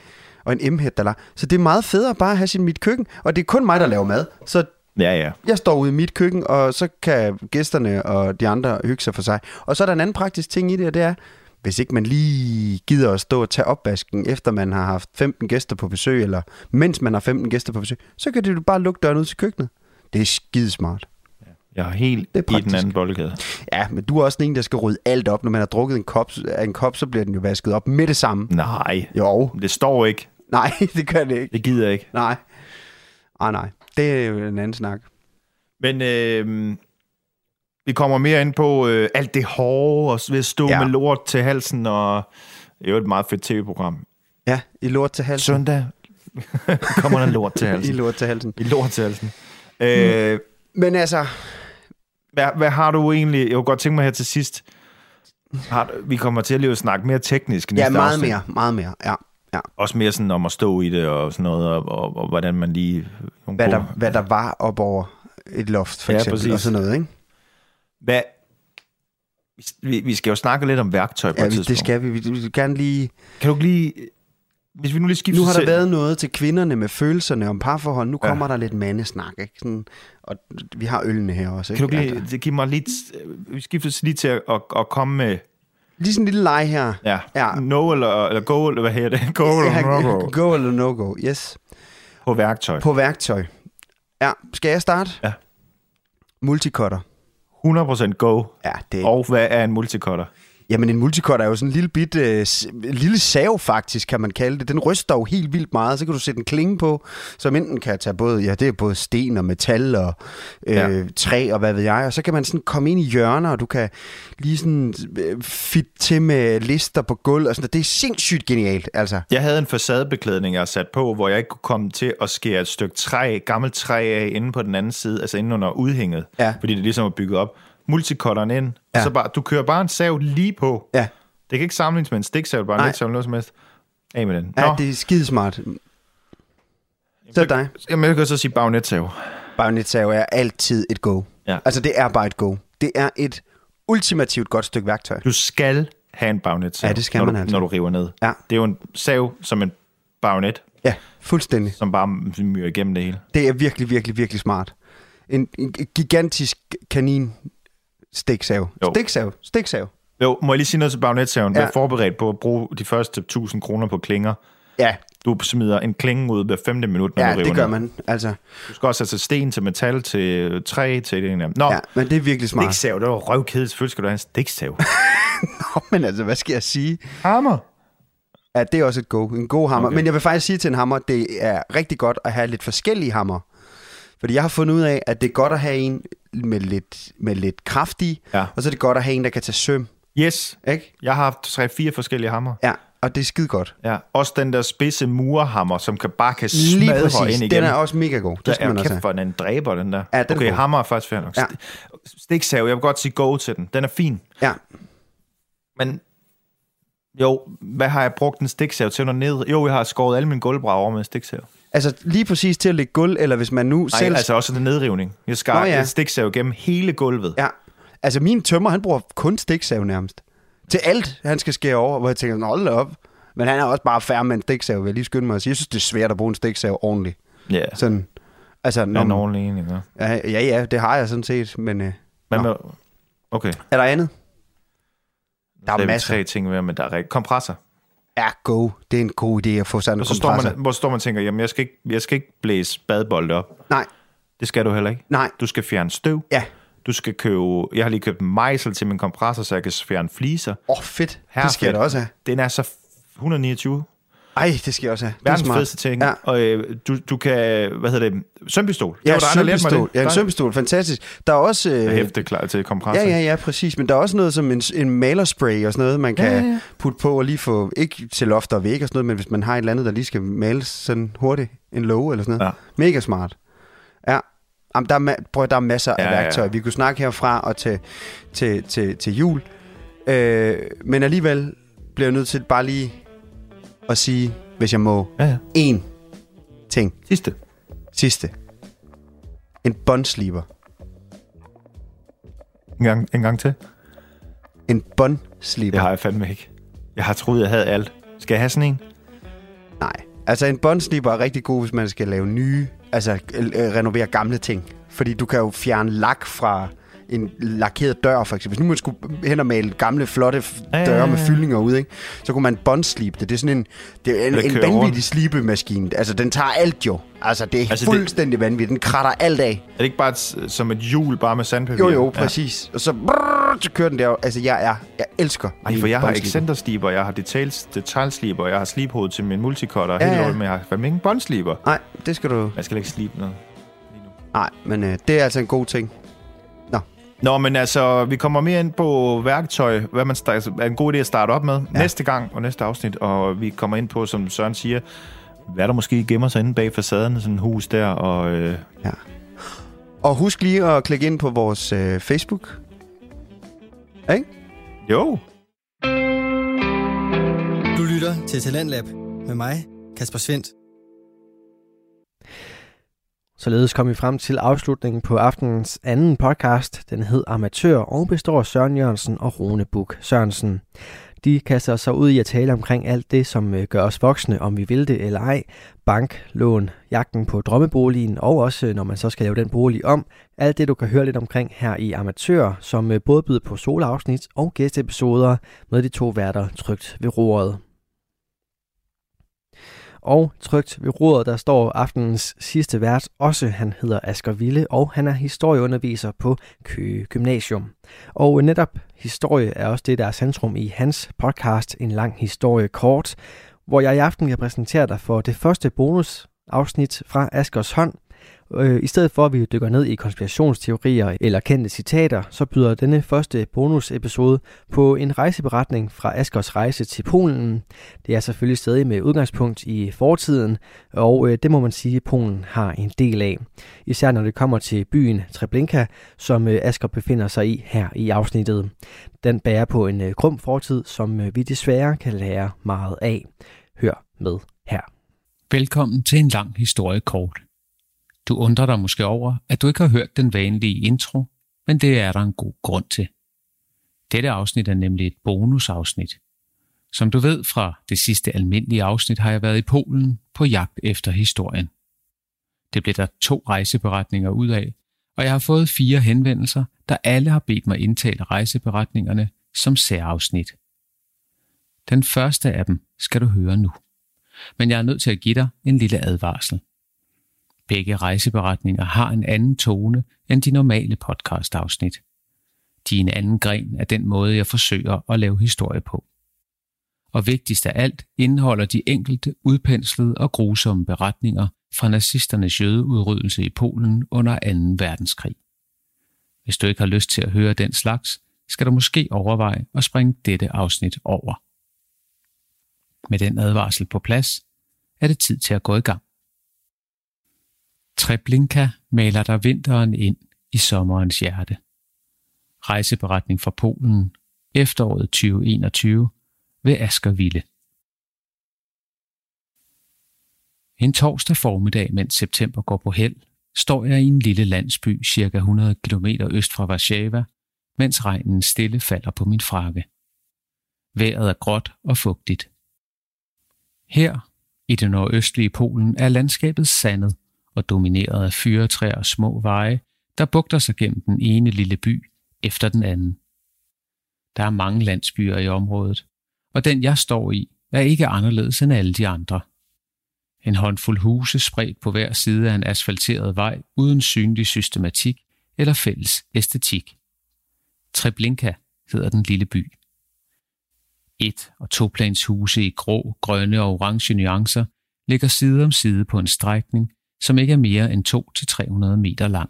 [SPEAKER 3] Og en m der larmer. Så det er meget federe bare at have sin mit køkken, og det er kun mig, der laver mad. Så
[SPEAKER 4] Ja, ja.
[SPEAKER 3] jeg står ude i mit køkken, og så kan gæsterne og de andre hygge sig for sig. Og så er der en anden praktisk ting i det, og det er, hvis ikke man lige gider at stå og tage opvasken, efter man har haft 15 gæster på besøg, eller mens man har 15 gæster på besøg, så kan du bare lukke døren ud til køkkenet. Det er skidesmart.
[SPEAKER 4] Jeg er helt
[SPEAKER 3] Det er
[SPEAKER 4] i den anden boldgade.
[SPEAKER 3] Ja, men du er også en, der skal rydde alt op. Når man har drukket en kop, en kop, så bliver den jo vasket op med det samme.
[SPEAKER 4] Nej,
[SPEAKER 3] Jo.
[SPEAKER 4] det står ikke.
[SPEAKER 3] Nej, det gør det ikke.
[SPEAKER 4] Det gider jeg ikke.
[SPEAKER 3] Nej. Ah, nej. Det er jo en anden snak.
[SPEAKER 4] Men øh, vi kommer mere ind på øh, alt det hårde, og ved at stå ja. Med lort til halsen, og det er jo et meget fedt tv-program.
[SPEAKER 3] Ja, i lort til halsen.
[SPEAKER 4] Søndag kommer der lort til
[SPEAKER 3] I
[SPEAKER 4] halsen.
[SPEAKER 3] lort til halsen.
[SPEAKER 4] I lort til halsen. Øh,
[SPEAKER 3] Men altså,
[SPEAKER 4] hvad, hvad har du egentlig... Jeg kunne godt tænke mig her til sidst... Har, du- vi kommer til at lige at snakke mere teknisk i
[SPEAKER 3] ja,
[SPEAKER 4] næste
[SPEAKER 3] meget
[SPEAKER 4] afsnit.
[SPEAKER 3] mere, meget mere. Ja, ja.
[SPEAKER 4] Også mere sådan om at stå i det og sådan noget, og, og, og hvordan man lige...
[SPEAKER 3] Hvad, der, hvad der var op over et loft, for
[SPEAKER 4] Ja,
[SPEAKER 3] eksempel,
[SPEAKER 4] præcis.
[SPEAKER 3] og sådan noget, ikke?
[SPEAKER 4] Hvad, vi, vi skal jo snakke lidt om værktøj på
[SPEAKER 3] Ja,
[SPEAKER 4] et tidspunkt.
[SPEAKER 3] det skal vi. Vi vi gerne lige...
[SPEAKER 4] Kan du lige... Hvis vi nu lige skifter
[SPEAKER 3] Nu har der
[SPEAKER 4] til-
[SPEAKER 3] været noget til kvinderne med følelserne om parforhold. Nu
[SPEAKER 4] Ja.
[SPEAKER 3] kommer der lidt mandesnak, ikke? Sådan, og vi har ølene her også, ikke?
[SPEAKER 4] Kan du
[SPEAKER 3] Altså,
[SPEAKER 4] lige, det giver mig lidt... Vi skifter lige til at, at, at komme med...
[SPEAKER 3] lige sådan en lille leg her.
[SPEAKER 4] Ja,
[SPEAKER 3] Ja.
[SPEAKER 4] no eller, eller go, eller hvad hedder det? Go eller no go
[SPEAKER 3] Go eller no go, yes.
[SPEAKER 4] på værktøj.
[SPEAKER 3] På værktøj. Ja, skal jeg starte?
[SPEAKER 4] Ja.
[SPEAKER 3] Multicutter.
[SPEAKER 4] 100% go.
[SPEAKER 3] Ja, det
[SPEAKER 4] Og hvad er en multicutter?
[SPEAKER 3] Jamen en multicutter er jo sådan en lille bit, øh, lille sav faktisk, kan man kalde det. Den ryster jo helt vildt meget, så kan du sætte en klinge på, som enten kan tage både, ja det er både sten og metal og øh,
[SPEAKER 4] Ja.
[SPEAKER 3] ja. træ og hvad ved jeg, og så kan man sådan komme ind i hjørner, og du kan lige sådan øh, fit til med lister på gulv og sådan noget. Det er sindssygt genialt, altså.
[SPEAKER 4] Jeg havde en facadebeklædning, jeg sat på, hvor jeg ikke kunne komme til at skære et stykke træ, gammelt træ af inde på den anden side, altså inde under udhænget,
[SPEAKER 3] Ja.
[SPEAKER 4] fordi det ligesom er bygget op. Multicutteren ind, ja.
[SPEAKER 3] Ja.
[SPEAKER 4] så bare, du kører bare en sav lige på.
[SPEAKER 3] Ja,
[SPEAKER 4] Det kan ikke sammenlignes med en stiksav, bare en letsav eller noget som helst. Af med den.
[SPEAKER 3] ja det er skidesmart. Så er det dig.
[SPEAKER 4] Jamen, jeg kan så sige bagnetsav.
[SPEAKER 3] Bagnetsav er altid et go.
[SPEAKER 4] Ja.
[SPEAKER 3] Altså det er bare et go. Det er et ultimativt godt stykke værktøj.
[SPEAKER 4] Du skal have en bagnetsav,
[SPEAKER 3] Ja, det skal
[SPEAKER 4] når,
[SPEAKER 3] man
[SPEAKER 4] du,
[SPEAKER 3] altså.
[SPEAKER 4] når du river ned.
[SPEAKER 3] Ja.
[SPEAKER 4] Det er jo en sav som en bagnet,
[SPEAKER 3] Ja, fuldstændig.
[SPEAKER 4] som bare myrer igennem det hele.
[SPEAKER 3] Det er virkelig, virkelig, virkelig smart. En, en gigantisk kanin stiksav.
[SPEAKER 4] Jo.
[SPEAKER 3] Stiksav. Stiksav.
[SPEAKER 4] Jo, må jeg lige sige noget til bagnetsaven? Ja.
[SPEAKER 3] Ja.
[SPEAKER 4] Vær forberedt på at bruge de første 1000 kroner på klinger.
[SPEAKER 3] Ja,
[SPEAKER 4] Du smider en klinge ud hver femte minut, når
[SPEAKER 3] ja
[SPEAKER 4] du river
[SPEAKER 3] det gør
[SPEAKER 4] ned.
[SPEAKER 3] man. Altså,
[SPEAKER 4] Du skal også have sten, til metal, til træ, til det ene. Nå,
[SPEAKER 3] ja,
[SPEAKER 4] ja.
[SPEAKER 3] men det er virkelig smart.
[SPEAKER 4] stiksav, det var røvkedeligt. Selvfølgelig skal du have en stiksav.
[SPEAKER 3] Nå, men altså, hvad skal jeg sige?
[SPEAKER 4] Hammer.
[SPEAKER 3] Ja, det er også et go. En god hammer.
[SPEAKER 4] Okay.
[SPEAKER 3] Men jeg vil faktisk sige til en hammer, det er rigtig godt at have lidt forskellige hammer. Fordi jeg har fundet ud af, at det er godt at have en med lidt, med lidt kraft i,
[SPEAKER 4] Ja.
[SPEAKER 3] og så er det godt at have en, der kan tage søm.
[SPEAKER 4] Yes,
[SPEAKER 3] Ikke?
[SPEAKER 4] jeg har haft tre-fire forskellige hammer.
[SPEAKER 3] Ja, og det er skide godt.
[SPEAKER 4] Ja, også den der spidse murhammer, som kan bare kan smadre ind igen.
[SPEAKER 3] Den er også mega god. Det skal
[SPEAKER 4] er
[SPEAKER 3] man også
[SPEAKER 4] kæft
[SPEAKER 3] have.
[SPEAKER 4] for den dræber, den der.
[SPEAKER 3] Ja, den
[SPEAKER 4] okay, hammer er faktisk fair nok.
[SPEAKER 3] Ja.
[SPEAKER 4] St- Stiksav, jeg vil godt sige go til den. Den er fin.
[SPEAKER 3] Ja,
[SPEAKER 4] Men jo, hvad har jeg brugt en stiksav til ned? Jo, jeg har skåret alle mine gulvbrædder over med en stiksav.
[SPEAKER 3] Altså lige præcis til at lægge gulv, eller hvis man nu
[SPEAKER 4] Nej,
[SPEAKER 3] selv...
[SPEAKER 4] altså også en nedrivning. Jeg skar
[SPEAKER 3] Nå, ja.
[SPEAKER 4] et stiksav gennem hele gulvet.
[SPEAKER 3] Ja, altså min tømmer, han bruger kun stiksav nærmest. Til alt, han skal skære over, hvor jeg tænker, "Nå, hold da op. Men han er også bare færre med en stiksav, vil jeg lige skynde mig at sige. Jeg synes, det er svært at bruge en stiksav ordentligt.
[SPEAKER 4] Ja,
[SPEAKER 3] Sådan, altså, når,
[SPEAKER 4] er en ordentlig en, ikke?
[SPEAKER 3] ja, ja, ja, det har jeg sådan set, men øh, Nå.
[SPEAKER 4] med... Okay,
[SPEAKER 3] er der andet? Der er
[SPEAKER 4] er
[SPEAKER 3] masser.
[SPEAKER 4] tre ting med, men der er rigtig... Kompressor.
[SPEAKER 3] Ja, go. Det er en god idé at få sådan en
[SPEAKER 4] så står
[SPEAKER 3] kompressor.
[SPEAKER 4] man, hvor står man og tænker, jamen jeg skal, ikke, jeg skal ikke blæse badbolde op.
[SPEAKER 3] Nej,
[SPEAKER 4] Det skal du heller ikke.
[SPEAKER 3] nej,
[SPEAKER 4] Du skal fjerne støv.
[SPEAKER 3] ja.
[SPEAKER 4] Du skal købe... Jeg har lige købt en mejsel til min kompressor, så jeg kan fjerne fliser.
[SPEAKER 3] Åh, oh, fedt.
[SPEAKER 4] Her
[SPEAKER 3] det skal jeg da også have.
[SPEAKER 4] Den er så f- 129.
[SPEAKER 3] Ej, det skal jeg også have. Det er
[SPEAKER 4] Verdens fedeste ting.
[SPEAKER 3] Ja.
[SPEAKER 4] Og øh, du, du kan... Hvad hedder det? Sømpistol.
[SPEAKER 3] Ja,
[SPEAKER 4] det var der lærte mig
[SPEAKER 3] sømpistol.
[SPEAKER 4] det.
[SPEAKER 3] Ja, en sømpistol. Fantastisk. Der er også... Øh,
[SPEAKER 4] hæfte klar til kompressor.
[SPEAKER 3] Ja, ja, ja, præcis. Men der er også noget som en, en malerspray og sådan noget, man kan
[SPEAKER 4] Ja,
[SPEAKER 3] ja,
[SPEAKER 4] ja,
[SPEAKER 3] ja,
[SPEAKER 4] ja.
[SPEAKER 3] putte på og lige få, ikke til loft og væg og sådan noget, men hvis man har et eller andet, der lige skal males sådan hurtigt, en låge eller sådan noget.
[SPEAKER 4] Ja.
[SPEAKER 3] Mega smart. Ja. Jamen, der, er, prøv, der er masser
[SPEAKER 4] Ja,
[SPEAKER 3] af
[SPEAKER 4] ja, ja.
[SPEAKER 3] værktøjer. Vi kunne snakke herfra og til, til, til, til jul. Øh, men alligevel bliver jeg nødt til bare lige at sige, hvis jeg må,
[SPEAKER 4] ja, ja.
[SPEAKER 3] én ting.
[SPEAKER 4] Sidste.
[SPEAKER 3] Sidste. En bundsliber.
[SPEAKER 4] En gang, en gang til.
[SPEAKER 3] En bundsliber.
[SPEAKER 4] Det har jeg fandme ikke. Jeg har troet, jeg havde alt. Skal jeg have sådan en?
[SPEAKER 3] Nej. Altså en bundsliber er rigtig god, hvis man skal lave nye, altså øh, renovere gamle ting. Fordi du kan jo fjerne lak fra en lakeret dør, for eksempel. Hvis nu man skulle hen og male gamle, flotte f-
[SPEAKER 4] Ja, ja,
[SPEAKER 3] døre
[SPEAKER 4] ja,
[SPEAKER 3] med
[SPEAKER 4] ja.
[SPEAKER 3] fyldninger ud, ikke? så kunne man bundslibe det. Det er sådan en, det er en, en vanvittig slibemaskine. Altså, den tager alt jo. Altså, det er
[SPEAKER 4] Altså,
[SPEAKER 3] fuldstændig det... vanvittigt. Den kratter alt af.
[SPEAKER 4] Er det ikke bare et, som et hjul, bare med sandpapir?
[SPEAKER 3] Jo, jo, præcis. Og så, brrr, så kører den der. Altså, jeg er, jeg elsker
[SPEAKER 4] Ej, for jeg har excentersliber, jeg har details, detailsliber, jeg har slibhoved til min multicutter,
[SPEAKER 3] Ja,
[SPEAKER 4] ja, helt
[SPEAKER 3] ja.
[SPEAKER 4] ja. men jeg har fandme ingen båndsliber.
[SPEAKER 3] Nej, det skal du...
[SPEAKER 4] Jeg skal ikke slibe noget.
[SPEAKER 3] Nej, men øh, det er altså en god ting.
[SPEAKER 4] Nå, men altså, vi kommer mere ind på værktøj, hvad man altså, er en god idé at starte op med
[SPEAKER 3] Ja.
[SPEAKER 4] ja. næste gang og næste afsnit, og vi kommer ind på, som Søren siger, hvad der måske gemmer sig inde bag facaden, sådan en hus der, og øh,
[SPEAKER 3] Og husk lige at klikke ind på vores øh, Facebook. Ikke?
[SPEAKER 4] jo,
[SPEAKER 1] Du lytter til Talentlab med mig, Kasper Svendt.
[SPEAKER 2] Således kom vi frem til afslutningen på aftenens anden podcast. Den hed Amatør og består af Søren Jørgensen og Rune Buk Sørensen. De kaster sig ud i at tale omkring alt det, som øh, gør os voksne, om vi vil det eller ej. Bank, lån, jagten på drømmeboligen, og også øh, når man så skal lave den bolig om. Alt det, du kan høre lidt omkring her i Amatør, som øh, både byder på solafsnit og gæsteepisoder med de to værter trygt ved roret. Og trygt ved roret, der står aftenens sidste vært også. Han hedder Asger Ville, og han er historieunderviser på Køge Gymnasium. Og netop historie er også det, der er centrum i hans podcast En lang historie kort, hvor jeg i aften kan præsentere dig for det første bonusafsnit fra Askers hånd. Øh, I stedet for at vi dykker ned i konspirationsteorier eller kendte citater, så byder denne første bonusepisode på en rejseberetning fra Askers rejse til Polen. Det er selvfølgelig stadig med udgangspunkt i fortiden, og øh, det må man sige, at Polen har en del af. Især når det kommer til byen Treblinka, som øh, Asker befinder sig i her i afsnittet. Den bærer på en øh, grum fortid, som øh, vi desværre kan lære meget af. Hør med her.
[SPEAKER 5] Velkommen til en lang historie kort. Du undrer dig måske over, at du ikke har hørt den vanlige intro, men det er der en god grund til. Dette afsnit er nemlig et bonusafsnit. Som du ved fra det sidste almindelige afsnit, har jeg været i Polen på jagt efter historien. Det blev der to rejseberetninger ud af, og jeg har fået fire henvendelser, der alle har bedt mig indtale rejseberetningerne som særafsnit. Den første af dem skal du høre nu men jeg er nødt til at give dig en lille advarsel. Begge rejseberetninger har en anden tone end de normale podcastafsnit. De er en anden gren af den måde, jeg forsøger at lave historie på. Og vigtigst af alt indeholder de enkelte udpenslede og grusomme beretninger fra nazisternes jødeudryddelse i Polen under 2. verdenskrig. Hvis du ikke har lyst til at høre den slags, skal du måske overveje at springe dette afsnit over. Med den advarsel på plads, er det tid til at gå i gang. Treblinka maler der vinteren ind i sommerens hjerte. Rejseberetning fra Polen, efteråret 2021 ved Asger Ville. En torsdag formiddag, mens september går på held, står jeg i en lille landsby cirka 100 km øst fra Warszawa, mens regnen stille falder på min frakke. Vejret er gråt og fugtigt. Her, i det nordøstlige Polen, er landskabet sandet og domineret af fyretræer og små veje, der bugter sig gennem den ene lille by efter den anden. Der er mange landsbyer i området, og den jeg står i er ikke anderledes end alle de andre. En håndfuld huse spredt på hver side af en asfalteret vej uden synlig systematik eller fælles æstetik. Treblinka hedder den lille by. Et- og toplanshuse i grå, grønne og orange nuancer ligger side om side på en strækning, som ikke er mere end 2-300 meter lang.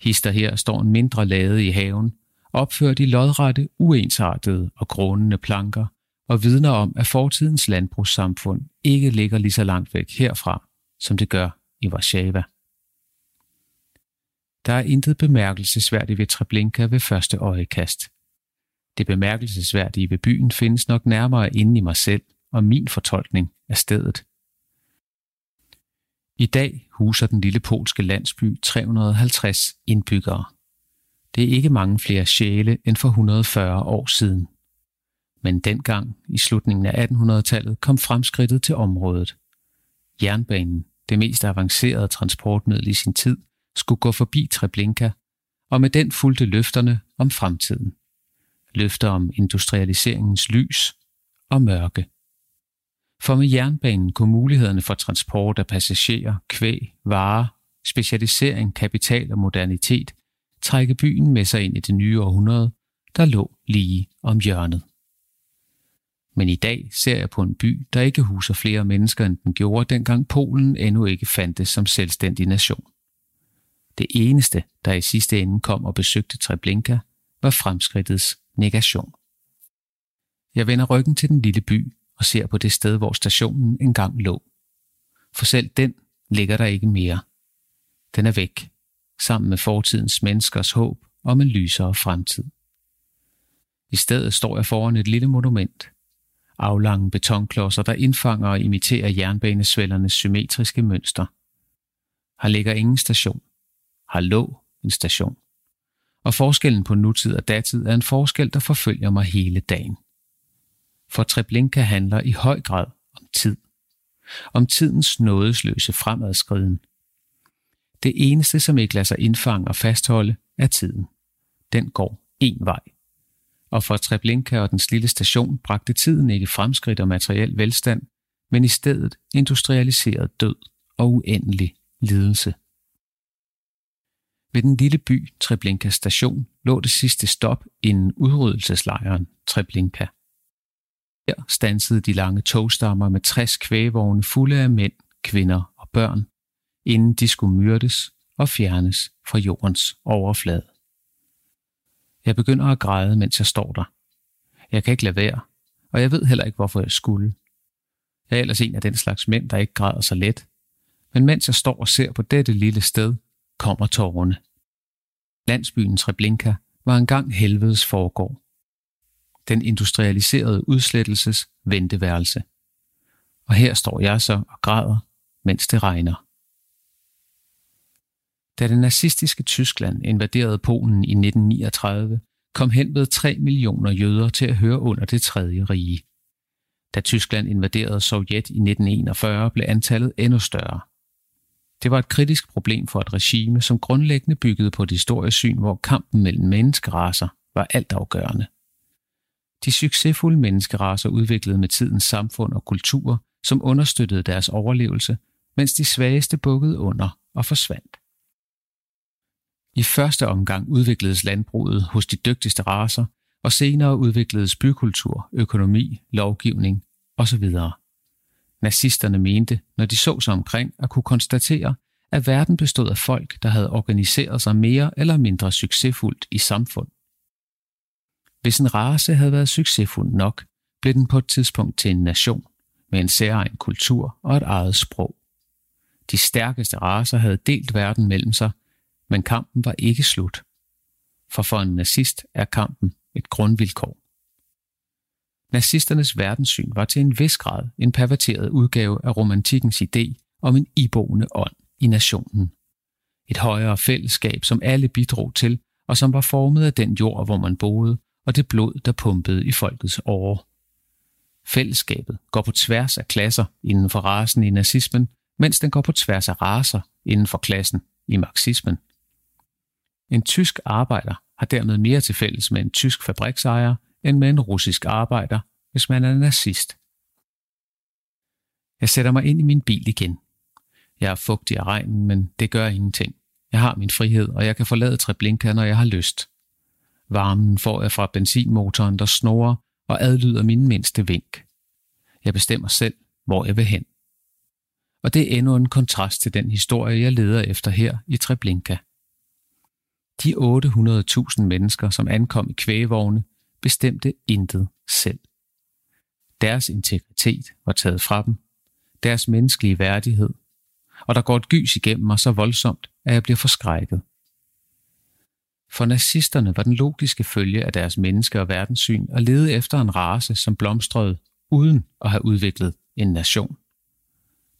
[SPEAKER 5] Hister her står en mindre lade i haven, opført i lodrette, uensartede og grånende planker, og vidner om, at fortidens landbrugssamfund ikke ligger lige så langt væk herfra, som det gør i Warszawa. Der er intet bemærkelsesværdigt ved Treblinka ved første øjekast. Det bemærkelsesværdige ved byen findes nok nærmere inde i mig selv og min fortolkning af stedet. I dag huser den lille polske landsby 350 indbyggere. Det er ikke mange flere sjæle end for 140 år siden. Men dengang, i slutningen af 1800-tallet, kom fremskridtet til området. Jernbanen, det mest avancerede transportmiddel i sin tid, skulle gå forbi Treblinka, og med den fulgte løfterne om fremtiden. Løfter om industrialiseringens lys og mørke. For med jernbanen kunne mulighederne for transport af passagerer, kvæg, varer, specialisering, kapital og modernitet trække byen med sig ind i det nye århundrede, der lå lige om hjørnet. Men i dag ser jeg på en by, der ikke huser flere mennesker, end den gjorde, dengang Polen endnu ikke fandtes som selvstændig nation. Det eneste, der i sidste ende kom og besøgte Treblinka, var fremskridtets negation. Jeg vender ryggen til den lille by og ser på det sted, hvor stationen engang lå. For selv den ligger der ikke mere. Den er væk, sammen med fortidens menneskers håb om en lysere fremtid. I stedet står jeg foran et lille monument. Aflange betonklodser, der indfanger og imiterer jernbanesvældernes symmetriske mønster. Her ligger ingen station. Har lå en station. Og forskellen på nutid og datid er en forskel, der forfølger mig hele dagen. For Treblinka handler i høj grad om tid. Om tidens nådesløse fremadskriden. Det eneste, som ikke lader sig indfange og fastholde, er tiden. Den går én vej. Og for Treblinka og dens lille station bragte tiden ikke fremskridt og materiel velstand, men i stedet industrialiseret død og uendelig lidelse. Ved den lille by Treblinka station lå det sidste stop inden udryddelseslejren Treblinka. Her stansede de lange togstammer med 60 kvægvogne fulde af mænd, kvinder og børn, inden de skulle myrdes og fjernes fra jordens overflade. Jeg begynder at græde, mens jeg står der. Jeg kan ikke lade være, og jeg ved heller ikke, hvorfor jeg skulle. Jeg er ellers en af den slags mænd, der ikke græder så let. Men mens jeg står og ser på dette lille sted, kommer tårerne. Landsbyen Treblinka var engang helvedes foregård. Den industrialiserede udslettelses venteværelse. Og her står jeg så og græder, mens det regner. Da det nazistiske Tyskland invaderede Polen i 1939, kom hen ved 3 millioner jøder til at høre under det tredje rige. Da Tyskland invaderede Sovjet i 1941, blev antallet endnu større. Det var et kritisk problem for et regime, som grundlæggende byggede på et historiesyn, hvor kampen mellem menneskeraser var altafgørende. De succesfulde menneskeraser udviklede med tidens samfund og kultur, som understøttede deres overlevelse, mens de svageste bukkede under og forsvandt. I første omgang udvikledes landbruget hos de dygtigste raser, og senere udvikledes bykultur, økonomi, lovgivning osv. Nazisterne mente, når de så sig omkring, at kunne konstatere, at verden bestod af folk, der havde organiseret sig mere eller mindre succesfuldt i samfund. Hvis en race havde været succesfuld nok, blev den på et tidspunkt til en nation med en særegen kultur og et eget sprog. De stærkeste raser havde delt verden mellem sig, men kampen var ikke slut. For for en nazist er kampen et grundvilkår. Nazisternes verdenssyn var til en vis grad en perverteret udgave af romantikkens idé om en iboende ånd i nationen. Et højere fællesskab, som alle bidrog til, og som var formet af den jord, hvor man boede, og det blod, der pumpede i folkets åre. Fællesskabet går på tværs af klasser inden for rasen i nazismen, mens den går på tværs af raser inden for klassen i marxismen. En tysk arbejder har dermed mere til fælles med en tysk fabriksejer end med en russisk arbejder, hvis man er nazist. Jeg sætter mig ind i min bil igen. Jeg er fugtig af regnen, men det gør ingenting. Jeg har min frihed, og jeg kan forlade Treblinka, når jeg har lyst. Varmen får jeg fra benzinmotoren, der snorer og adlyder min mindste vink. Jeg bestemmer selv, hvor jeg vil hen. Og det er endnu en kontrast til den historie, jeg leder efter her i Treblinka. De 800.000 mennesker, som ankom i kvægevogne, bestemte intet selv. Deres integritet var taget fra dem, deres menneskelige værdighed, og der går et gys igennem mig så voldsomt, at jeg bliver forskrækket. For nazisterne var den logiske følge af deres menneske- og verdenssyn at lede efter en race, som blomstrede uden at have udviklet en nation.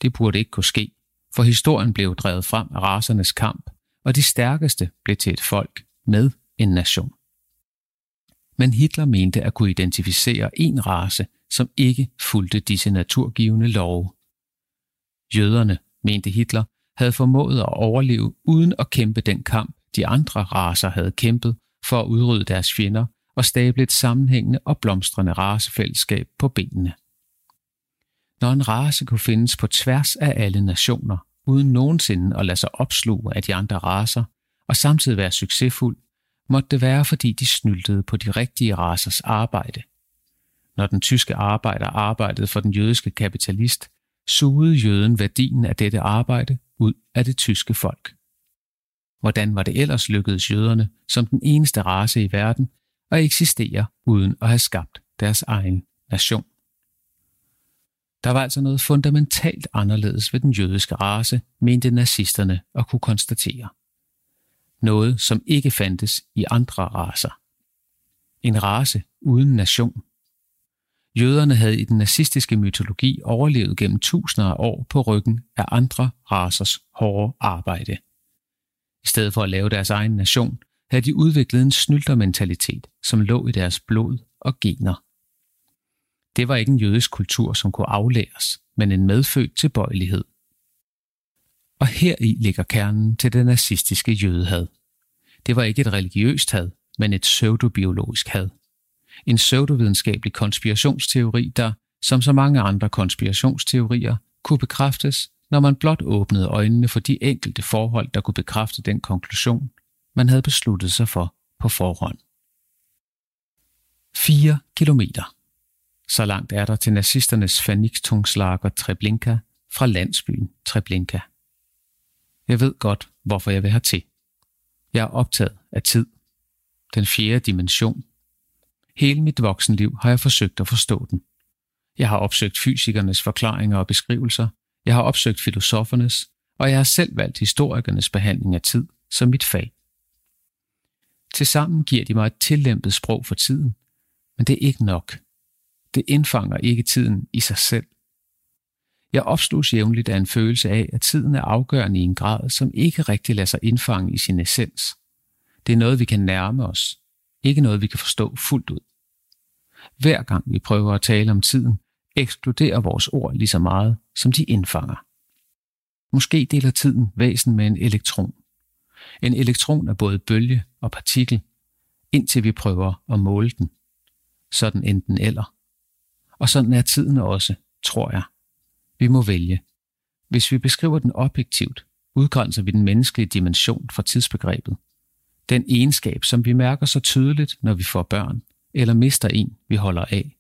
[SPEAKER 5] Det burde ikke kunne ske, for historien blev drevet frem af rasernes kamp, og de stærkeste blev til et folk med en nation. Men Hitler mente at kunne identificere en race, som ikke fulgte disse naturgivende love. Jøderne, mente Hitler, havde formået at overleve uden at kæmpe den kamp, de andre raser havde kæmpet for at udrydde deres fjender og stable et sammenhængende og blomstrende racefællesskab på benene. Når en race kunne findes på tværs af alle nationer, uden nogensinde at lade sig opsluge af de andre raser, og samtidig være succesfuld, måtte det være, fordi de snyltede på de rigtige rasers arbejde. Når den tyske arbejder arbejdede for den jødiske kapitalist, sugede jøden værdien af dette arbejde ud af det tyske folk. Hvordan var det ellers lykkedes jøderne som den eneste race i verden at eksistere uden at have skabt deres egen nation? Der var altså noget fundamentalt anderledes ved den jødiske race, mente nazisterne at kunne konstatere. Noget, som ikke fandtes i andre raser. En race uden nation. Jøderne havde i den nazistiske mytologi overlevet gennem tusinder af år på ryggen af andre rasers hårde arbejde. I stedet for at lave deres egen nation, havde de udviklet en snyltermentalitet, som lå i deres blod og gener. Det var ikke en jødisk kultur, som kunne aflæres, men en medfødt tilbøjelighed. Og heri ligger kernen til det nazistiske jødehad. Det var ikke et religiøst had, men et pseudobiologisk had. En pseudovidenskabelig konspirationsteori, der, som så mange andre konspirationsteorier, kunne bekræftes, når man blot åbnede øjnene for de enkelte forhold, der kunne bekræfte den konklusion, man havde besluttet sig for på forhånd. 4 kilometer. Så langt er der til nazisternes fanikstungslager Treblinka fra landsbyen Treblinka. Jeg ved godt, hvorfor jeg vil have til. Jeg er optaget af tid. Den fjerde dimension. Hele mit voksenliv har jeg forsøgt at forstå den. Jeg har opsøgt fysikernes forklaringer og beskrivelser. Jeg har opsøgt filosofernes, og jeg har selv valgt historikernes behandling af tid som mit fag. Tilsammen giver de mig et tillæmpet sprog for tiden, men det er ikke nok. Det indfanger ikke tiden i sig selv. Jeg opsluges jævnligt af en følelse af, at tiden er afgørende i en grad, som ikke rigtig lader sig indfange i sin essens. Det er noget, vi kan nærme os, ikke noget, vi kan forstå fuldt ud. Hver gang vi prøver at tale om tiden, ekskluderer vores ord lige så meget, som de indfanger. Måske deler tiden væsen med en elektron. En elektron er både bølge og partikel, indtil vi prøver at måle den. Sådan enten eller. Og sådan er tiden også, tror jeg. Vi må vælge. Hvis vi beskriver den objektivt, udgrænser vi den menneskelige dimension fra tidsbegrebet. Den egenskab, som vi mærker så tydeligt, når vi får børn, eller mister en, vi holder af.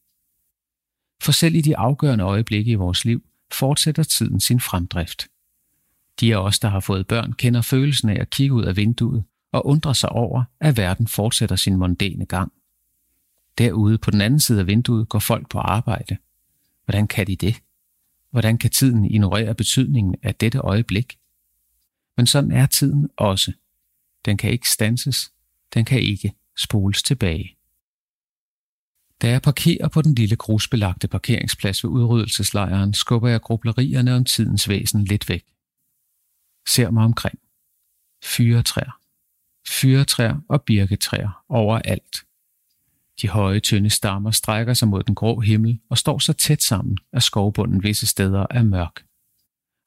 [SPEAKER 5] For selv i de afgørende øjeblikke i vores liv, fortsætter tiden sin fremdrift. De af os, der har fået børn, kender følelsen af at kigge ud af vinduet og undre sig over, at verden fortsætter sin mondæne gang. Derude på den anden side af vinduet går folk på arbejde. Hvordan kan de det? Hvordan kan tiden ignorere betydningen af dette øjeblik? Men sådan er tiden også. Den kan ikke stanses. Den kan ikke spoles tilbage. Da jeg parkerer på den lille grusbelagte parkeringsplads ved udryddelseslejren, skubber jeg grublerierne om tidens væsen lidt væk. Ser mig omkring. Fyretræer. Fyretræer og birketræer overalt. De høje, tynde stammer strækker sig mod den grå himmel og står så tæt sammen, at skovbunden visse steder er mørk.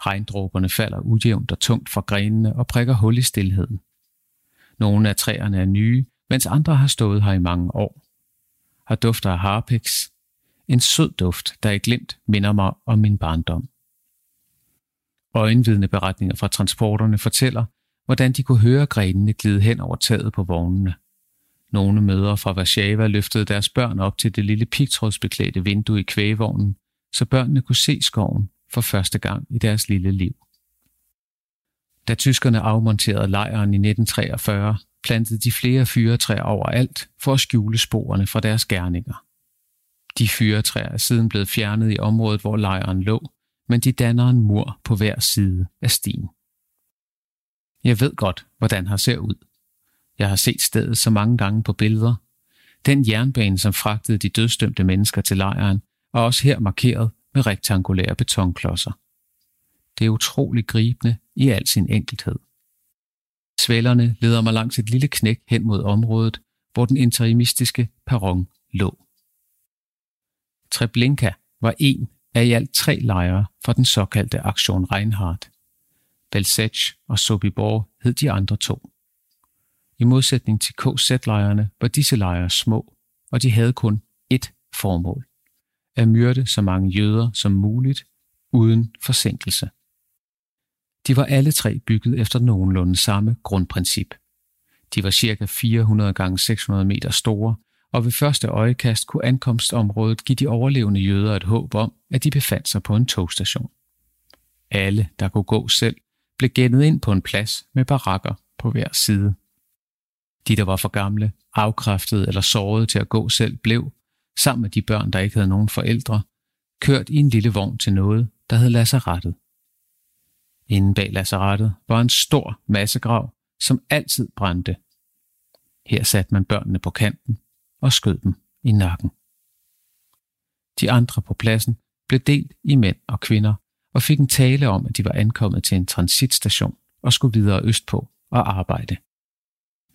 [SPEAKER 5] Regndråberne falder ujævnt og tungt fra grenene og prikker hul i stillheden. Nogle af træerne er nye, mens andre har stået her i mange år. Har dufter af harpex. En sød duft, der i glimt minder mig om min barndom. Øjenvidende beretninger fra transporterne fortæller, hvordan de kunne høre grenene glide hen over taget på vognene. Nogle mødre fra Warszawa løftede deres børn op til det lille pigtrådsbeklædte vindue i kvægevognen, så børnene kunne se skoven for første gang i deres lille liv. Da tyskerne afmonterede lejren i 1943, plantede de flere fyretræer overalt for at skjule sporene fra deres gerninger. De fyretræer er siden blevet fjernet i området, hvor lejren lå, men de danner en mur på hver side af stien. Jeg ved godt, hvordan her ser ud. Jeg har set stedet så mange gange på billeder. Den jernbane, som fragtede de dødstømte mennesker til lejren, er også her markeret med rektangulære betonklodser. Det er utrolig gribende i al sin enkelhed. Svællerne leder mig langs et lille knæk hen mod området, hvor den interimistiske perron lå. Treblinka var en af i alt tre lejre fra den såkaldte Aktion Reinhardt. Belzec og Sobibor hed de andre to. I modsætning til KZ-lejrene var disse lejre små, og de havde kun ét formål. At myrde så mange jøder som muligt, uden forsinkelse. De var alle tre bygget efter nogenlunde samme grundprincip. De var ca. 400 gange 600 meter store, og ved første øjekast kunne ankomstområdet give de overlevende jøder et håb om, at de befandt sig på en togstation. Alle, der kunne gå selv, blev gennet ind på en plads med barakker på hver side. De, der var for gamle, afkræftede eller sårede til at gå selv, blev, sammen med de børn, der ikke havde nogen forældre, kørt i en lille vogn til noget, der hed lasserettet. Inden bag lazarettet var en stor massegrav, som altid brændte. Her satte man børnene på kanten og skød dem i nakken. De andre på pladsen blev delt i mænd og kvinder og fik en tale om, at de var ankommet til en transitstation og skulle videre østpå og arbejde.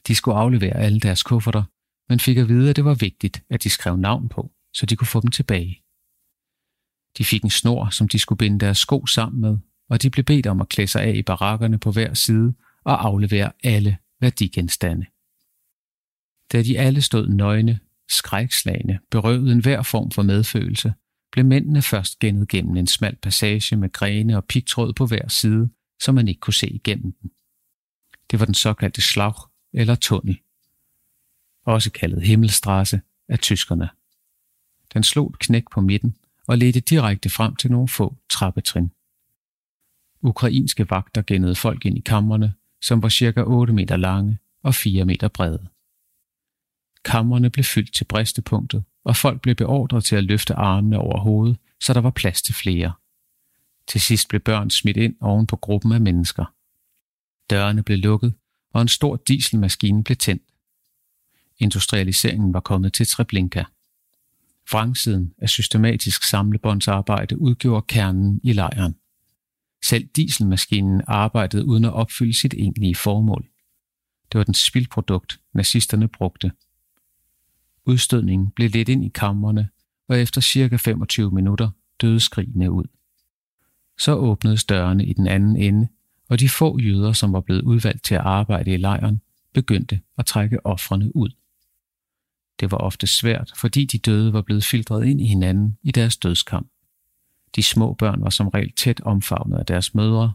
[SPEAKER 5] De skulle aflevere alle deres kufferter, men fik at vide, at det var vigtigt, at de skrev navn på, så de kunne få dem tilbage. De fik en snor, som de skulle binde deres sko sammen med, og de blev bedt om at klæde sig af i barakkerne på hver side og aflevere alle værdigenstande. Da de alle stod nøgne, skrækslagende, berøvet en hver form for medfølelse, blev mændene først gennet gennem en smal passage med grene og pigtråd på hver side, så man ikke kunne se igennem den. Det var den såkaldte slag eller tunnel, også kaldet Himmelstrasse af tyskerne. Den slog et knæk på midten og ledte direkte frem til nogle få trappetrin. Ukrainske vagter gennede folk ind i kammerne, som var cirka 8 meter lange og 4 meter brede. Kammerne blev fyldt til bristepunktet, og folk blev beordret til at løfte armene over hovedet, så der var plads til flere. Til sidst blev børn smidt ind oven på gruppen af mennesker. Dørene blev lukket, og en stor dieselmaskine blev tændt. Industrialiseringen var kommet til Treblinka. Vrangsiden af systematisk samlebåndsarbejde udgjorde kernen i lejren. Selv dieselmaskinen arbejdede uden at opfylde sit egentlige formål. Det var den spildprodukt, nazisterne brugte. Udstødningen blev lidt ind i kammerne, og efter cirka 25 minutter døde skrigene ud. Så åbnedes dørene i den anden ende, og de få jøder, som var blevet udvalgt til at arbejde i lejren, begyndte at trække offrene ud. Det var ofte svært, fordi de døde var blevet filtreret ind i hinanden i deres dødskamp. De små børn var som regel tæt omfavnet af deres mødre.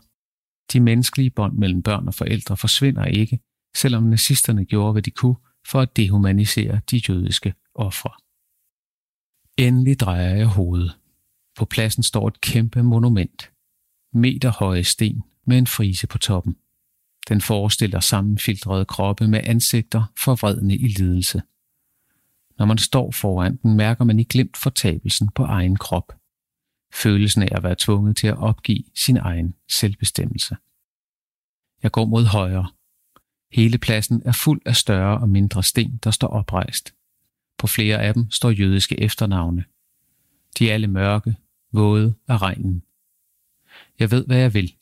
[SPEAKER 5] De menneskelige bånd mellem børn og forældre forsvinder ikke, selvom nazisterne gjorde, hvad de kunne for at dehumanisere de jødiske ofre. Endelig drejer jeg hovedet. På pladsen står et kæmpe monument. Meter høje sten med en frise på toppen. Den forestiller sammenfiltrede kroppe med ansigter forvredne i lidelse. Når man står foran den, mærker man i glemt fortabelsen på egen krop. Følelsen af at være tvunget til at opgive sin egen selvbestemmelse. Jeg går mod højre. Hele pladsen er fuld af større og mindre sten, der står oprejst. På flere af dem står jødiske efternavne. De er alle mørke, våde af regnen. Jeg ved, hvad jeg vil.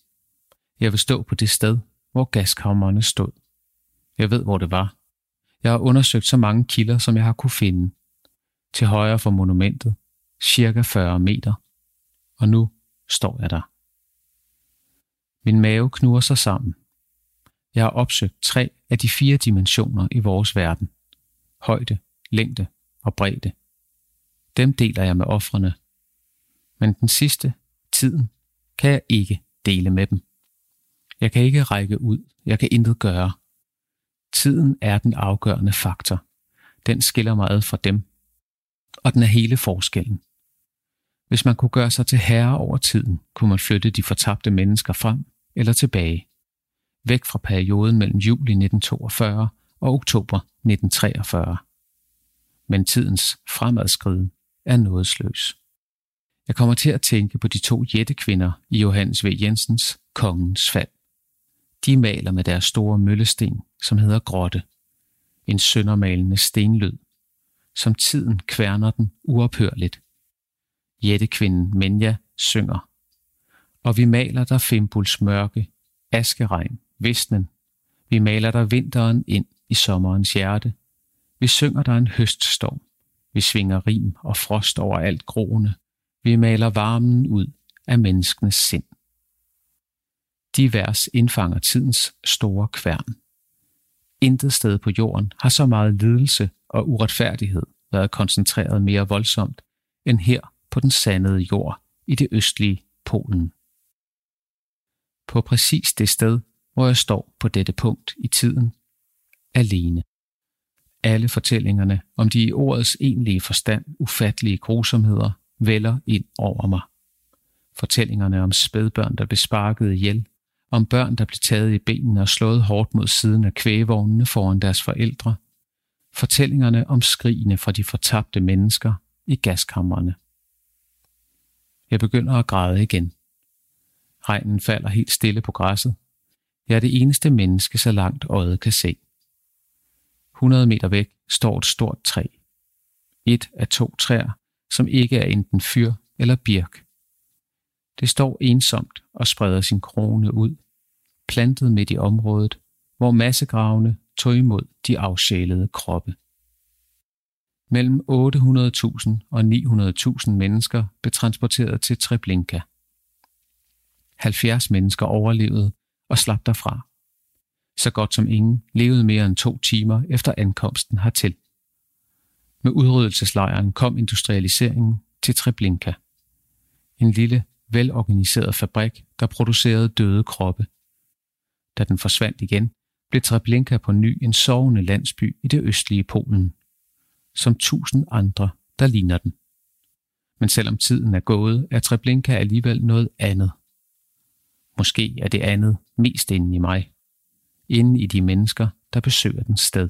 [SPEAKER 5] Jeg vil stå på det sted, hvor gaskammerne stod. Jeg ved, hvor det var. Jeg har undersøgt så mange kilder, som jeg har kunne finde. Til højre for monumentet, cirka 40 meter. Og nu står jeg der. Min mave knurrer sig sammen. Jeg har opsøgt tre af de fire dimensioner i vores verden. Højde, længde og bredde. Dem deler jeg med offrene. Men den sidste, tiden, kan jeg ikke dele med dem. Jeg kan ikke række ud. Jeg kan intet gøre. Tiden er den afgørende faktor. Den skiller mig ad fra dem. Og den er hele forskellen. Hvis man kunne gøre sig til herre over tiden, kunne man flytte de fortabte mennesker frem eller tilbage. Væk fra perioden mellem juli 1942 og oktober 1943. Men tidens fremadskriden er nådesløs. Jeg kommer til at tænke på de to jættekvinder i Johannes V. Jensens Kongens Fald. De maler med deres store møllesten, som hedder grotte. En søndermalende stenlyd. Som tiden kværner den uophørligt. Jættekvinden Menja synger. Og vi maler der Fimbuls mørke, askeregn, visnen. Vi maler der vinteren ind i sommerens hjerte. Vi synger der en høststorm. Vi svinger rim og frost over alt groende. Vi maler varmen ud af menneskenes sind. De vers indfanger tidens store kværn. Intet sted på jorden har så meget lidelse og uretfærdighed været koncentreret mere voldsomt end her på den sandede jord i det østlige Polen. På præcis det sted, hvor jeg står på dette punkt i tiden, alene. Alle fortællingerne om de i ordets egentlige forstand ufattelige grusomheder vælger ind over mig. Fortællingerne om spædbørn, der blev sparket ihjel, om børn, der blev taget i benene og slået hårdt mod siden af kvægevognene foran deres forældre, fortællingerne om skrigene fra de fortabte mennesker i gaskammerne. Jeg begynder at græde igen. Regnen falder helt stille på græsset. Jeg er det eneste menneske, så langt øjet kan se. 100 meter væk står et stort træ. Et af to træer, som ikke er enten fyr eller birk. Det står ensomt og spreder sin krone ud, plantet midt i området, hvor massegravene tog imod de afsjælede kroppe. Mellem 800.000 og 900.000 mennesker blev transporteret til Treblinka. 70 mennesker overlevede og slap derfra. Så godt som ingen levede mere end to timer efter ankomsten hertil. Med udryddelseslejren kom industrialiseringen til Treblinka. En lille, velorganiseret fabrik, der producerede døde kroppe. Da den forsvandt igen, blev Treblinka på ny en sovende landsby i det østlige Polen. Som tusind andre, der ligner den. Men selvom tiden er gået, er Treblinka alligevel noget andet. Måske er det andet mest inde i mig. Inde i de mennesker, der besøger den sted.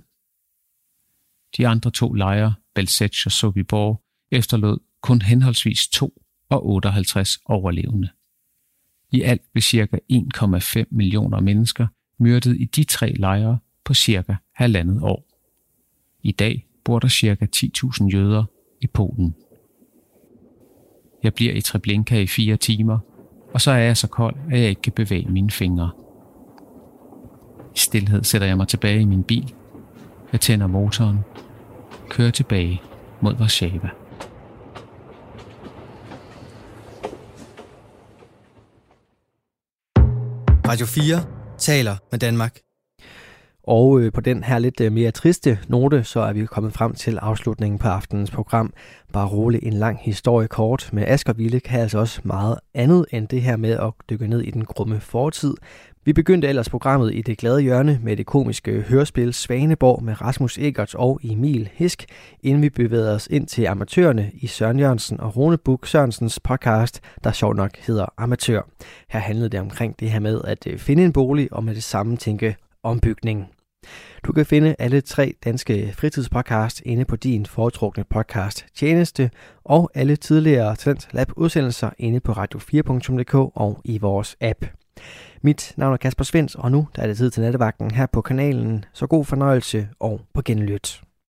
[SPEAKER 5] De andre to lejre, Belzec og Sobibor, efterlod kun henholdsvis 2 og 58 overlevende. I alt blev ca. 1,5 millioner mennesker myrdet i de tre lejre på cirka halvandet år. I dag bor der ca. 10.000 jøder i Polen. Jeg bliver i Treblinka i fire timer, og så er jeg så kold, at jeg ikke kan bevæge mine fingre. I stillhed sætter jeg mig tilbage i min bil. Jeg tænder motoren, kører tilbage mod Warszawa.
[SPEAKER 1] Radio 4 taler med Danmark.
[SPEAKER 2] Og øh, på den her lidt øh, mere triste note, så er vi kommet frem til afslutningen på aftenens program. Bare rolig en lang historie kort med Asger Ville kan altså også meget andet end det her med at dykke ned i den grumme fortid. Vi begyndte ellers programmet i det glade hjørne med det komiske hørespil Svaneborg med Rasmus Egert og Emil Hisk, inden vi bevægede os ind til amatørerne i Søren Jørgensen og Rune Buk Sørensens podcast, der sjovt nok hedder Amatør. Her handlede det omkring det her med at øh, finde en bolig og med det samme tænke ombygning. Du kan finde alle tre danske fritidspodcasts inde på din foretrukne podcast tjeneste, og alle tidligere Talent Lab udsendelser inde på radio4.dk og i vores app. Mit navn er Kasper Svens, og nu der er det tid til nattevagten her på kanalen, så god fornøjelse og på genlyt.